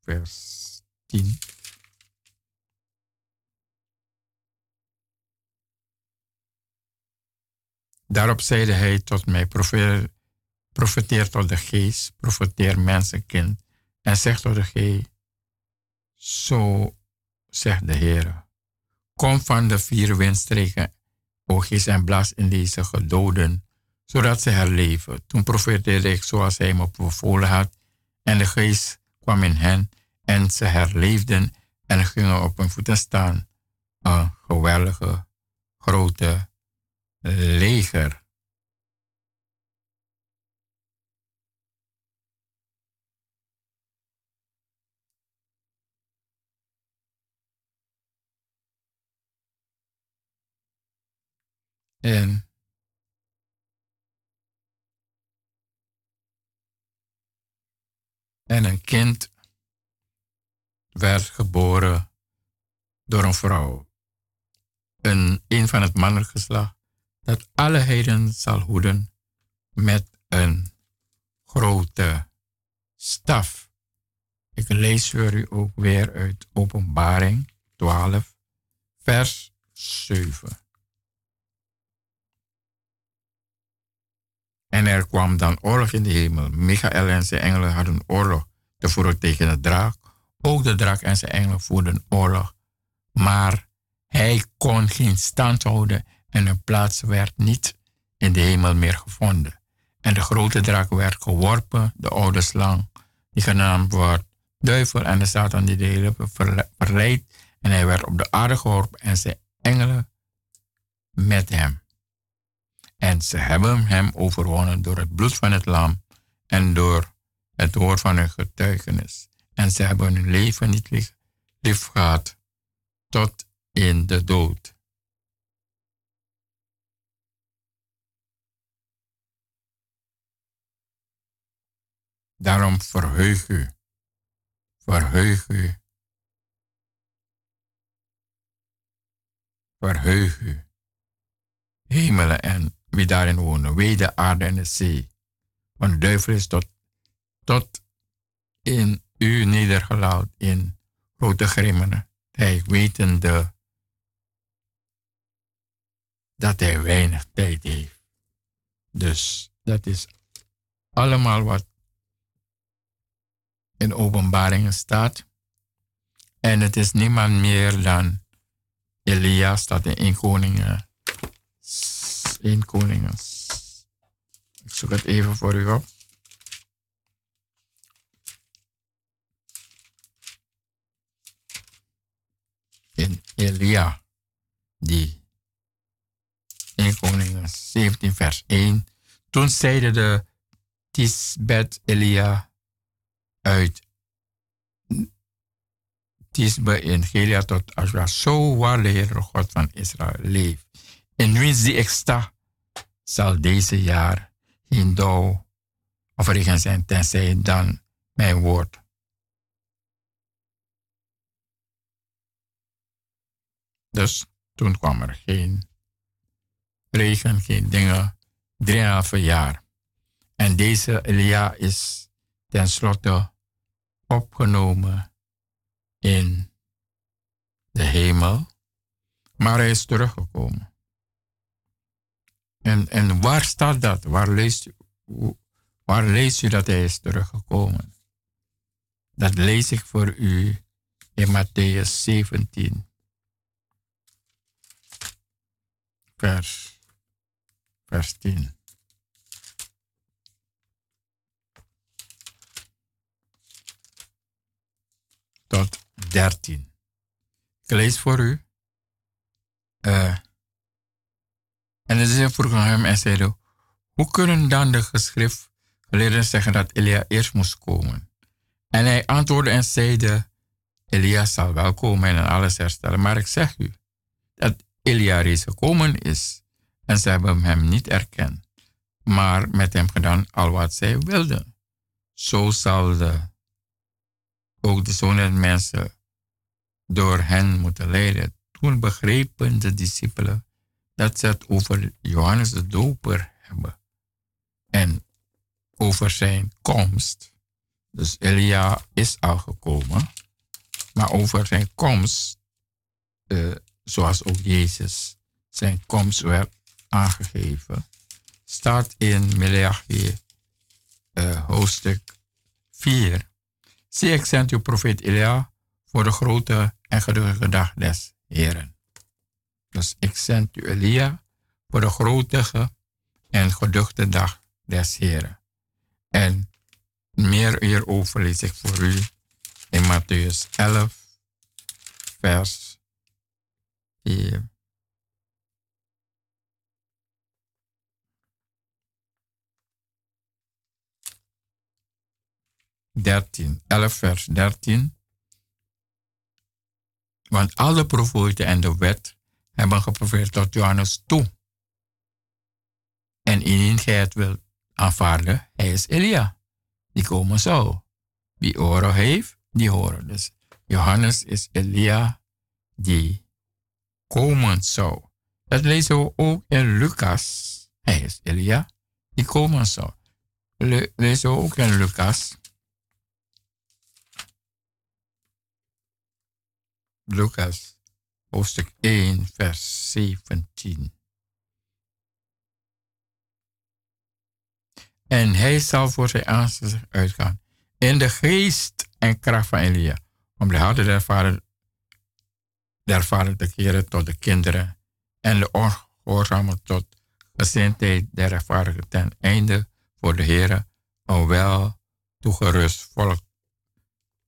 vers 10. Daarop zeide hij tot mij, profeteer tot de geest, profeteer mensenkind, en zeg tot de geest, zo zegt de Heer, kom van de vier windstreken, o geest en blaas in deze gedoden, zodat ze herleven. Toen profeteerde ik zoals hij me bevolen had, en de geest kwam in hen, en ze herleefden en gingen op hun voeten staan. Een geweldige, grote leger. En en een kind werd geboren door een vrouw. Een, een van het mannelijk dat alle heden zal hoeden met een grote staf. Ik lees voor u ook weer uit Openbaring 12, vers 7. En er kwam dan oorlog in de hemel. Michael en zijn engelen hadden oorlog te voeren tegen de draak. Ook de draak en zijn engelen voerden oorlog. Maar hij kon geen stand houden en een plaats werd niet in de hemel meer gevonden. En de grote draak werd geworpen, de oude slang, die genaamd wordt duivel en de Satan die de hele verleidt. En hij werd op de aarde geworpen en zijn engelen met hem. En ze hebben hem overwonnen door het bloed van het lam en door het woord van hun getuigenis. En ze hebben hun leven niet lief gehad tot in de dood. Daarom verheug u, verheug u, verheug u, hemelen en wie daarin wonen, wee de aarde en de zee. Want de duivel is tot, tot in u nedergelaten in grote grimmen. Hij wetende dat hij weinig tijd heeft. Dus dat is allemaal wat in openbaringen staat. En het is niemand meer dan Elia, staat in 1 Koningen. 1 Koningen. Ik zoek het even voor u op. In Elia, die 1 Koningen 17 vers 1. Toen zeide de Tisbet Elia uit Tisbe in Gelia tot Ashra. Zo waar de Heer God van Israël leeft. In wiens die ik sta, zal deze jaar geen dauw of regen zijn, tenzij dan mijn woord. Dus toen kwam er geen regen, geen dingen, drieënhalve jaar. En deze Elia is tenslotte opgenomen in de hemel, maar hij is teruggekomen. En, en waar staat dat? Waar leest, u, waar leest u dat hij is teruggekomen? Dat lees ik voor u in Matthäus 17, vers, vers 10. tot 13. Ik lees voor u. Uh, en ze vroegen hem en zeiden, hoe kunnen dan de geschriftgeleerden zeggen dat Elia eerst moest komen? En hij antwoordde en zeide, Elia zal wel komen en alles herstellen. Maar ik zeg u dat Elia reeds gekomen is en ze hebben hem niet erkend, maar met hem gedaan al wat zij wilden. Zo zal de ook de zonen mensen door hen moeten leiden. toen begrepen de discipelen dat ze het over Johannes de Doper hebben. En over zijn komst. Dus Elia is al gekomen. Maar over zijn komst, uh, zoals ook Jezus zijn komst werd aangegeven, staat in Meleachi uh, hoofdstuk 4. Zie ik zend uw profeet Elia voor de grote en geduchte dag des Heren. Dus ik zend u Elia voor de grote en geduchte dag des Heren. En meer hierover lees ik voor u in Matthäus 11, vers 4. 13, 11 vers 13. Want alle profeten en de wet hebben geprobeerd tot Johannes toe. En indien gij het wilt aanvaarden, hij is Elia, die komen zou. Wie oren heeft, die horen. Dus Johannes is Elia die komen zou. Dat lezen we ook in Lucas. Hij is Elia die komen zou. Le lezen we ook in Lucas Lucas, hoofdstuk 1, vers 17. En hij zal voor zijn aangezicht uitgaan in de geest en kracht van Elia, om de harten der vader, der vader te keren tot de kinderen en de ongehoorzamen tot gezindheid der rechtvaardigen ten einde voor de Heer een wel toegerust volk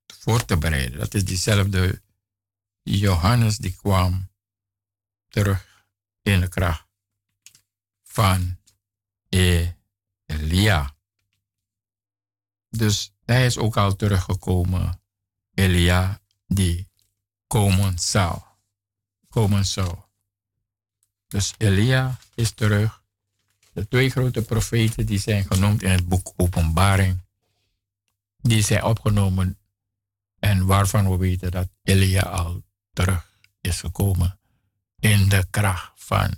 voor te bereiden. Dat is diezelfde Johannes die kwam terug in de kracht van Elia. Dus hij is ook al teruggekomen, Elia, die komen zou. Komen zou. Dus Elia is terug. De twee grote profeten die zijn genoemd in het boek Openbaring, die zijn opgenomen en waarvan we weten dat Elia al terug is gekomen in de kracht van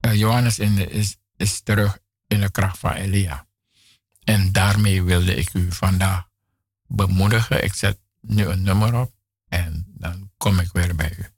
uh, Johannes is, is terug in de kracht van Elia. En daarmee wilde ik u vandaag bemoedigen. Ik zet nu een nummer op en dan kom ik weer bij u.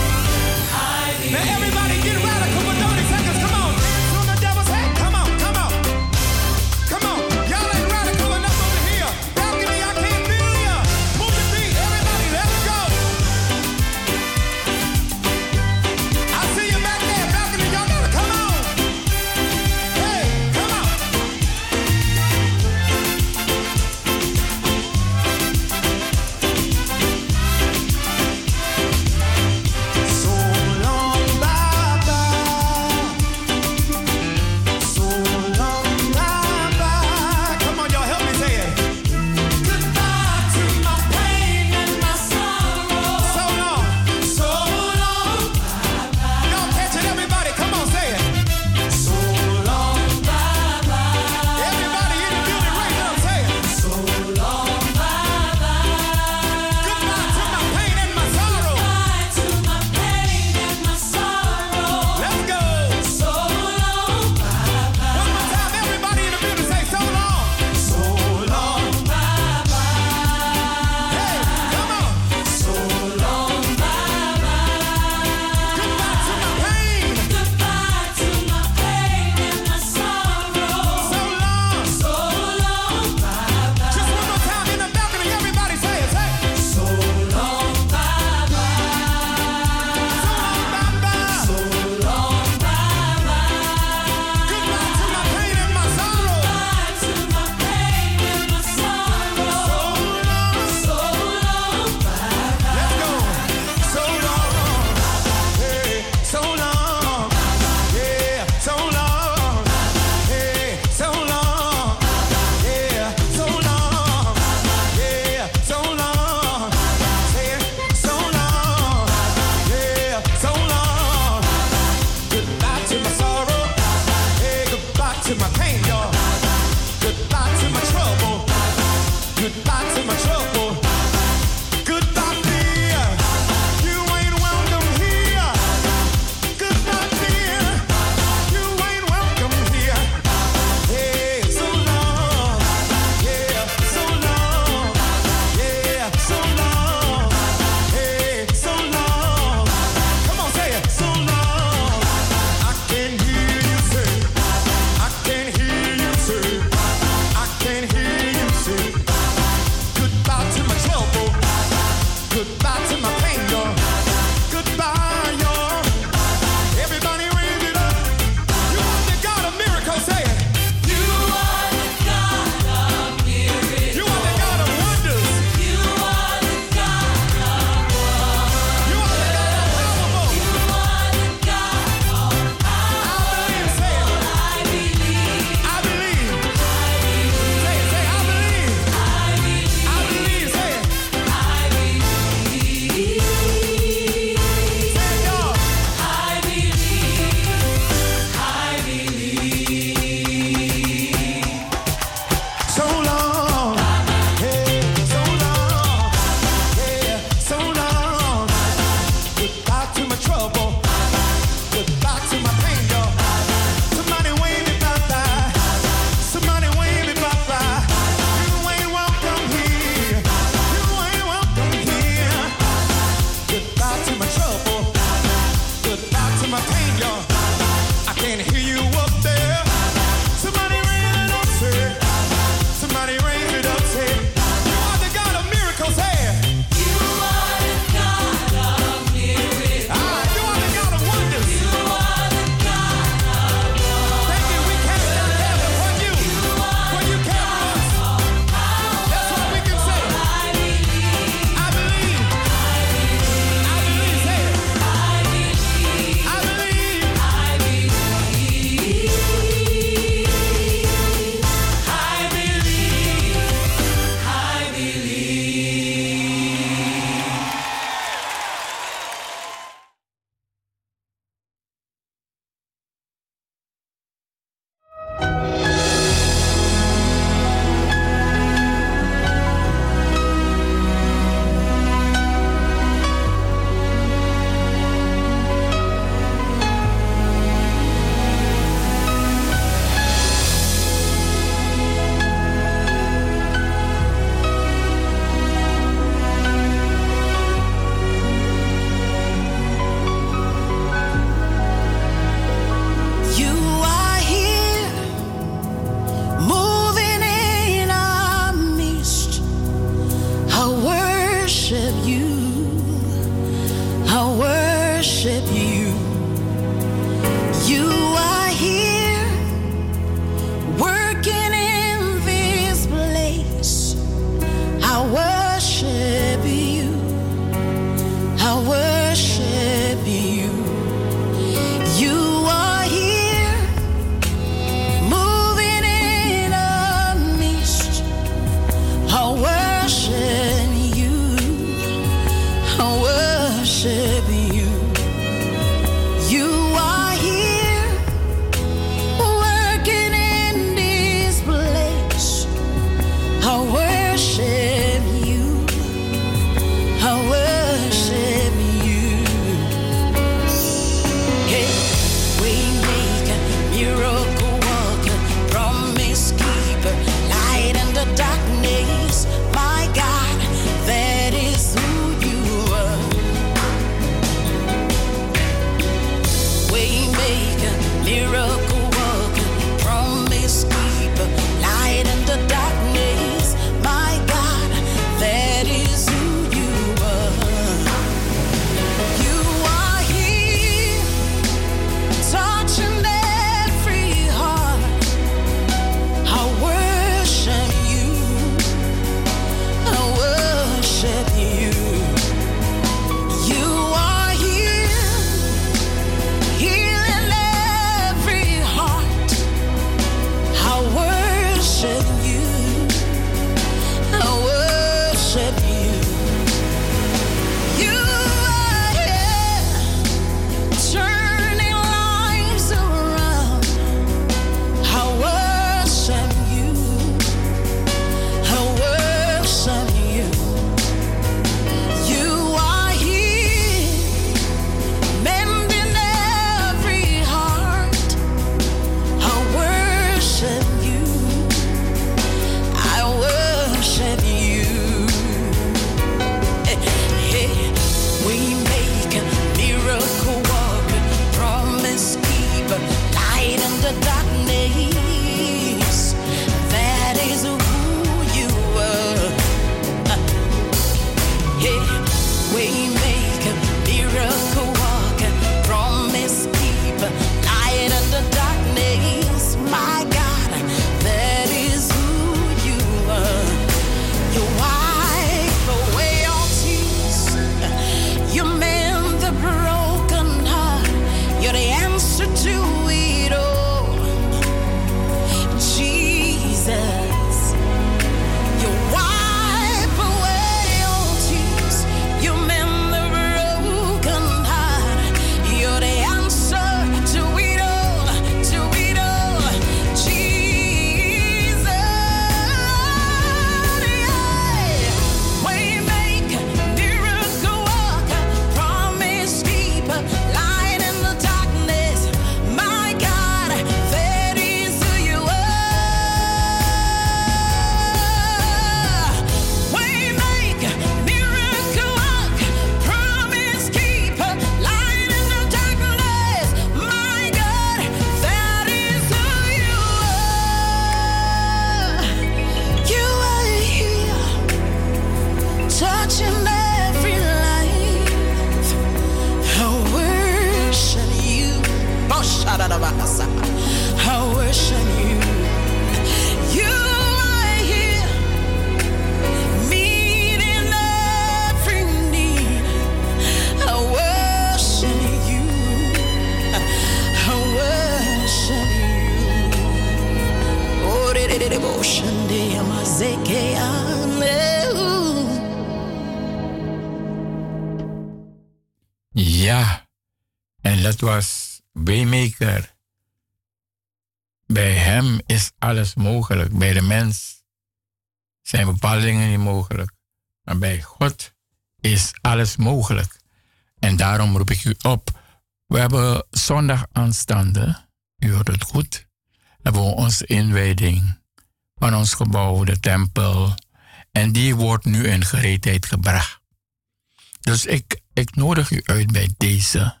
nodig u uit bij deze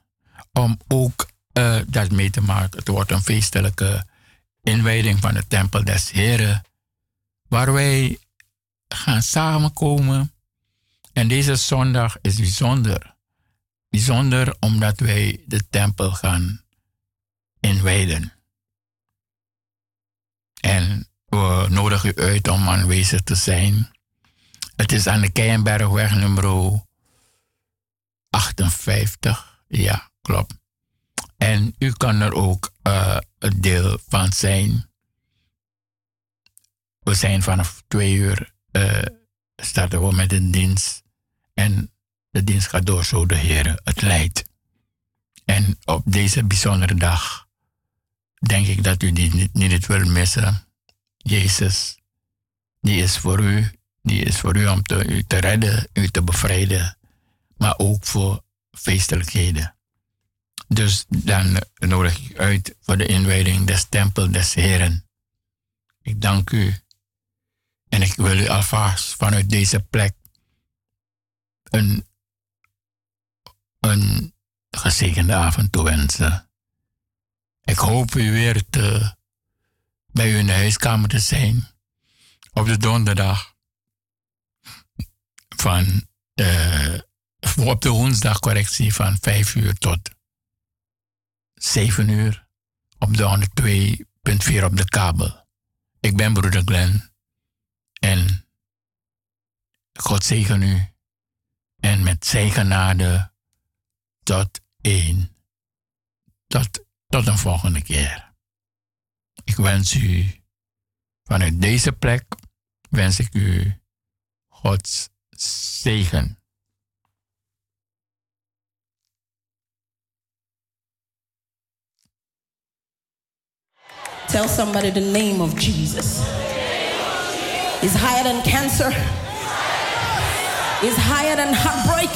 om ook uh, dat mee te maken. Het wordt een feestelijke inwijding van de Tempel des Heren, waar wij gaan samenkomen. En deze zondag is bijzonder. Bijzonder omdat wij de tempel gaan inwijden. En we nodigen u uit om aanwezig te zijn. Het is aan de Keienbergweg nummer 58. Ja, klopt. En u kan er ook uh, een deel van zijn. We zijn vanaf twee uur uh, starten we met een dienst. En de dienst gaat door zo de Heer het leidt. En op deze bijzondere dag denk ik dat u die niet, niet wil missen. Jezus, die is voor u. Die is voor u om te, u te redden, u te bevrijden. Maar ook voor feestelijkheden. Dus dan nodig ik uit voor de inwijding des tempel des Heren. Ik dank u. En ik wil u alvast vanuit deze plek een, een gezegende avond toewensen. Ik hoop u weer te, bij u in de huiskamer te zijn op de donderdag van uh, op de woensdag correctie van 5 uur tot 7 uur op de 102.4 op de kabel. Ik ben broeder Glenn en God zegen u en met zijn genade tot één. Tot, tot een volgende keer. Ik wens u vanuit deze plek wens ik u Gods zegen. Tell somebody the name of Jesus. Is higher than cancer. Is higher than heartbreak.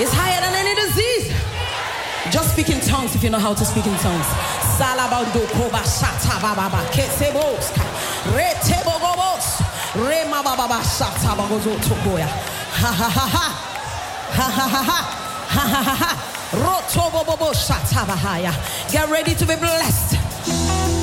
Is higher than any disease. Just speak in tongues if you know how to speak in tongues. Salabando koba shata bababa kesebos retebo gobos rema bababa shata bagozo tokoya ha ha ha ha ha ha ha ha ha ha ha roto bobo shata bahaya. Get ready to be blessed.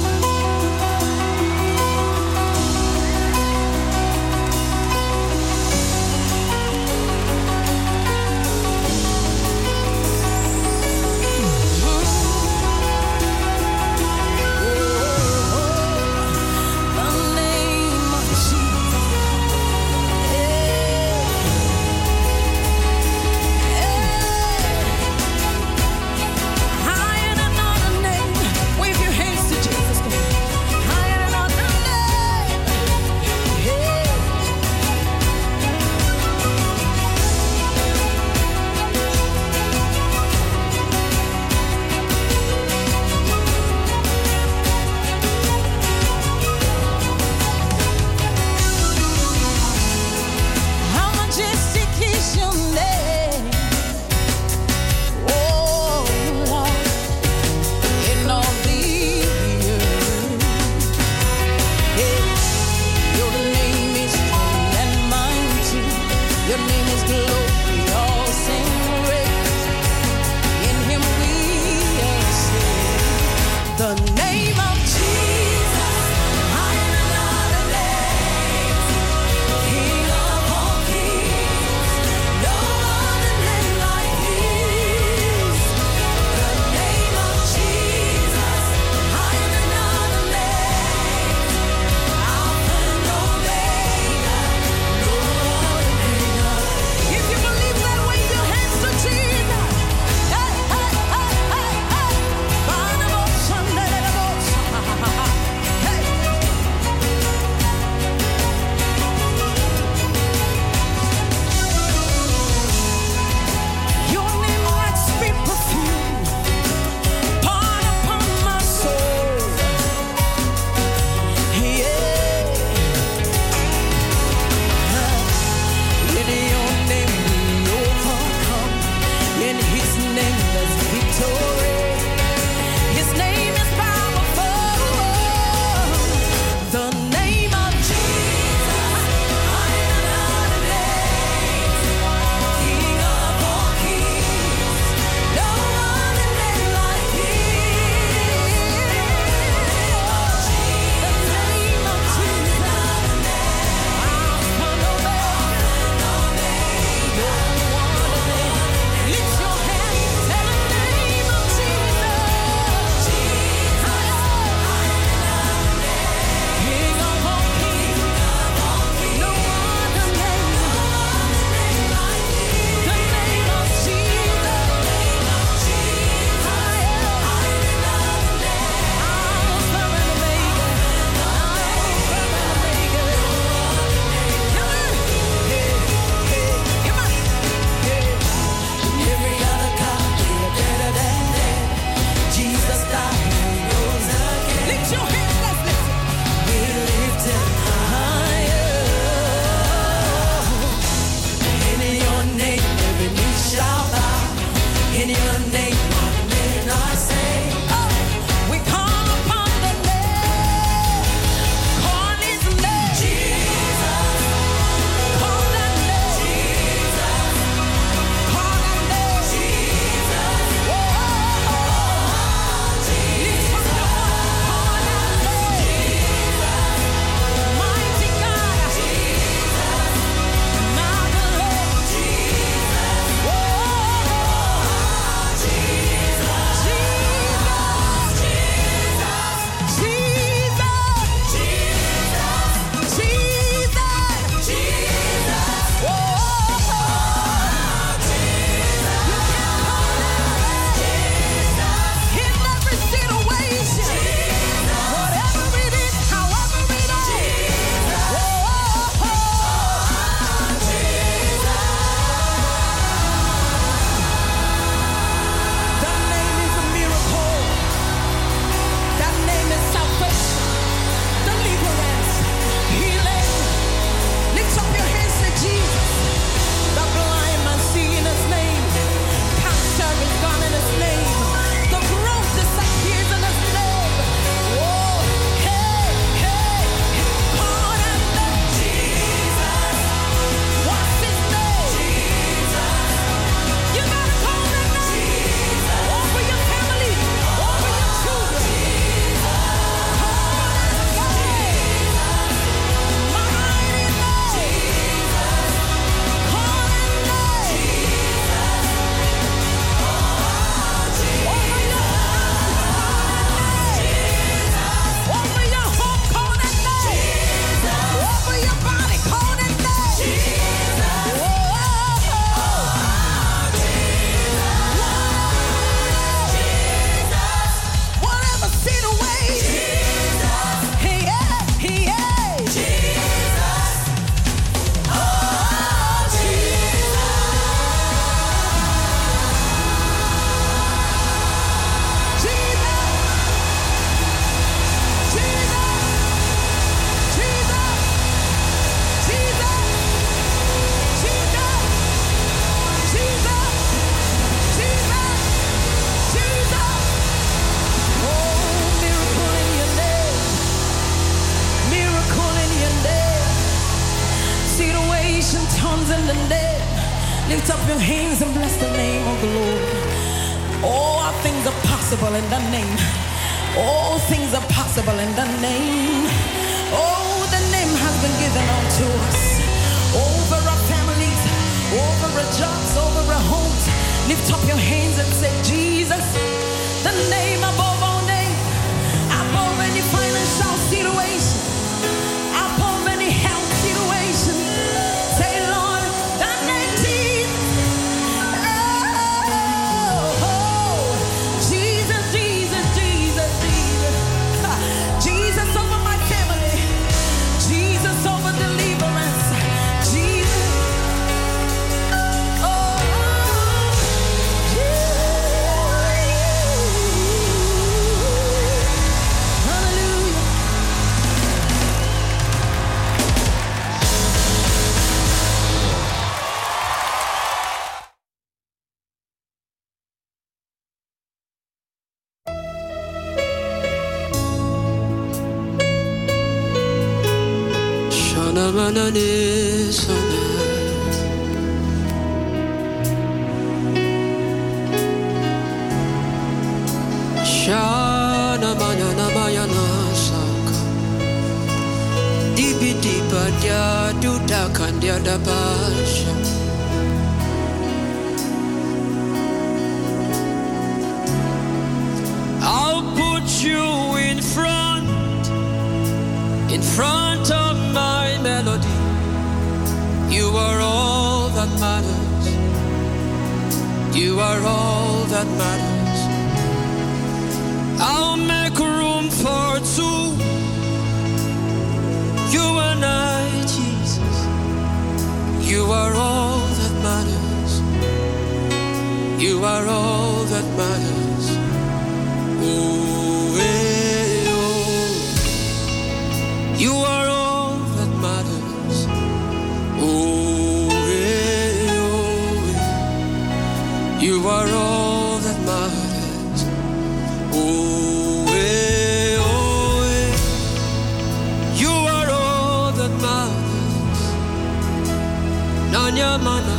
Nanya mana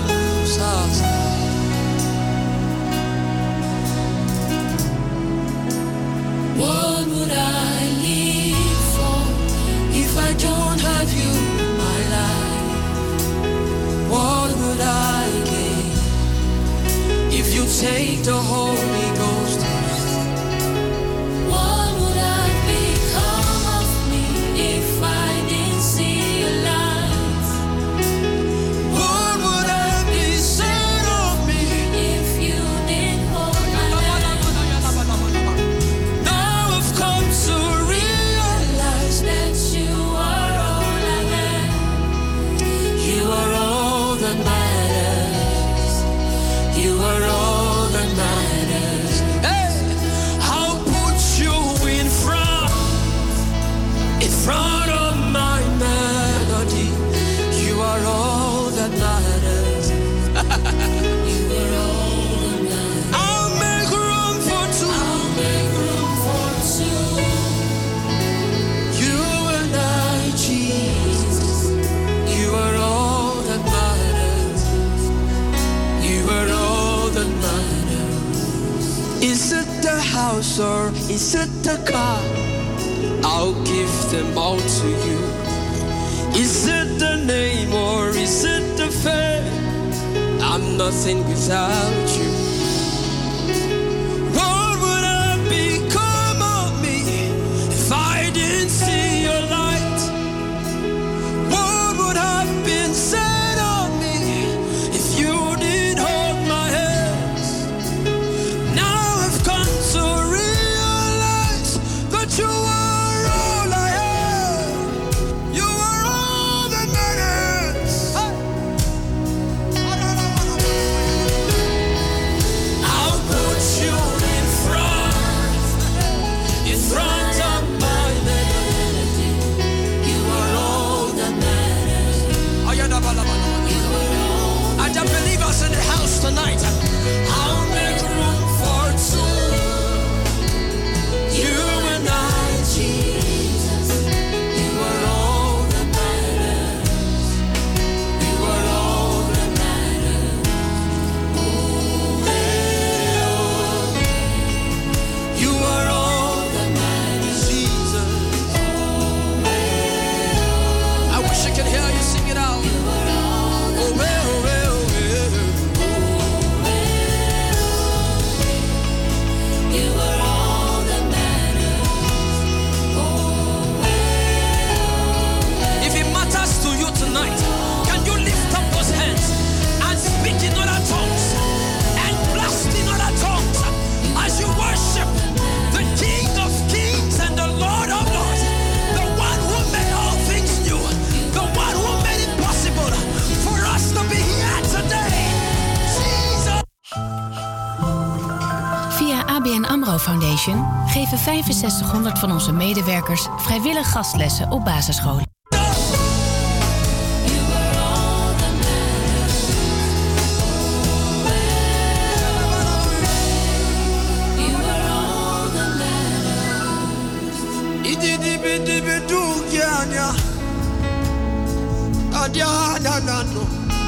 sasa What would I live for if I don't have you my life? What would I gain if you take the whole 6500 van onze medewerkers vrijwillig gastlessen op basisscholen.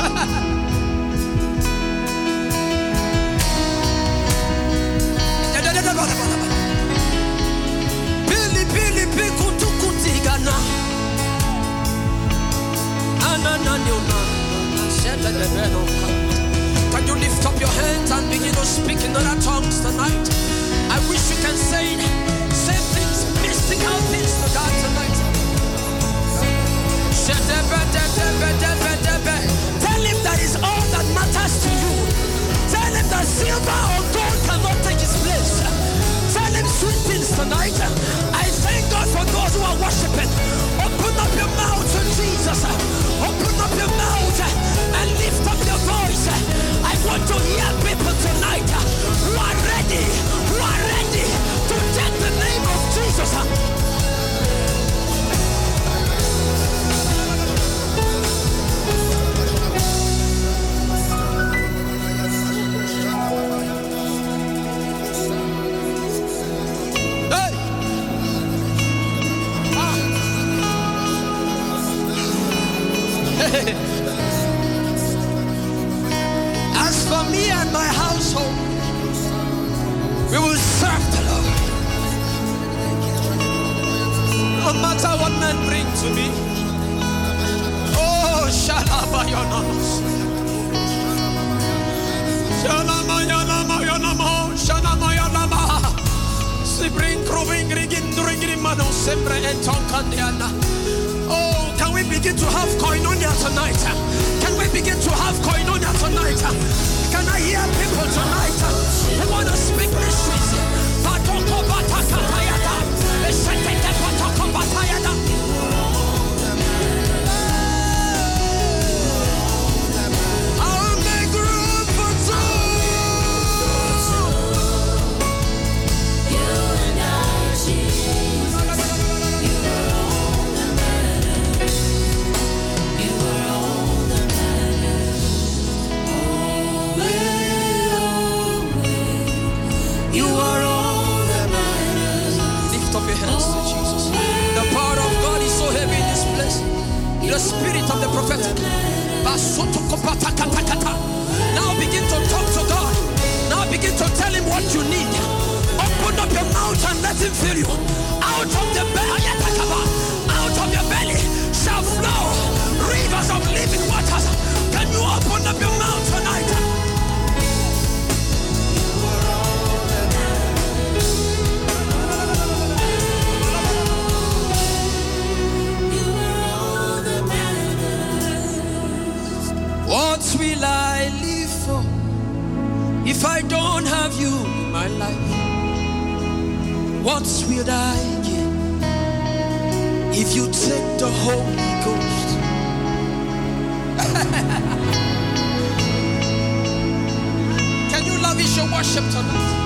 Pili Can you lift up your hands and begin to speak in other tongues tonight? I wish you can say say things, mystical things to God tonight. Tell him that is all that matters to you. Tell him that silver or gold cannot take his place. Tell him sweet things tonight. Those who. Open up your mouth to Jesus. Open up your mouth and lift up your voice. I want to hear people tonight who are ready, who are ready to take the name of Jesus. My household, we will serve the Lord. No matter what men bring to me. Oh, Shalabayonos. Shalamayanamayanamo, Shalamayanama. Si bring kroving rigin dringin mano sempre en tonkandiana. Oh, can we begin to have koinonia tonight? Can we begin to have koinonia tonight? Can I hear people tonight who want to speak mysteries? The spirit of the prophetic. Now begin to talk to God. Now begin to tell him what you need. Open up your mouth and let him fill you. Out of the belly, if I don't have you in my life? What will I gain if you take the Holy Ghost? Can you lavish your worship tonight?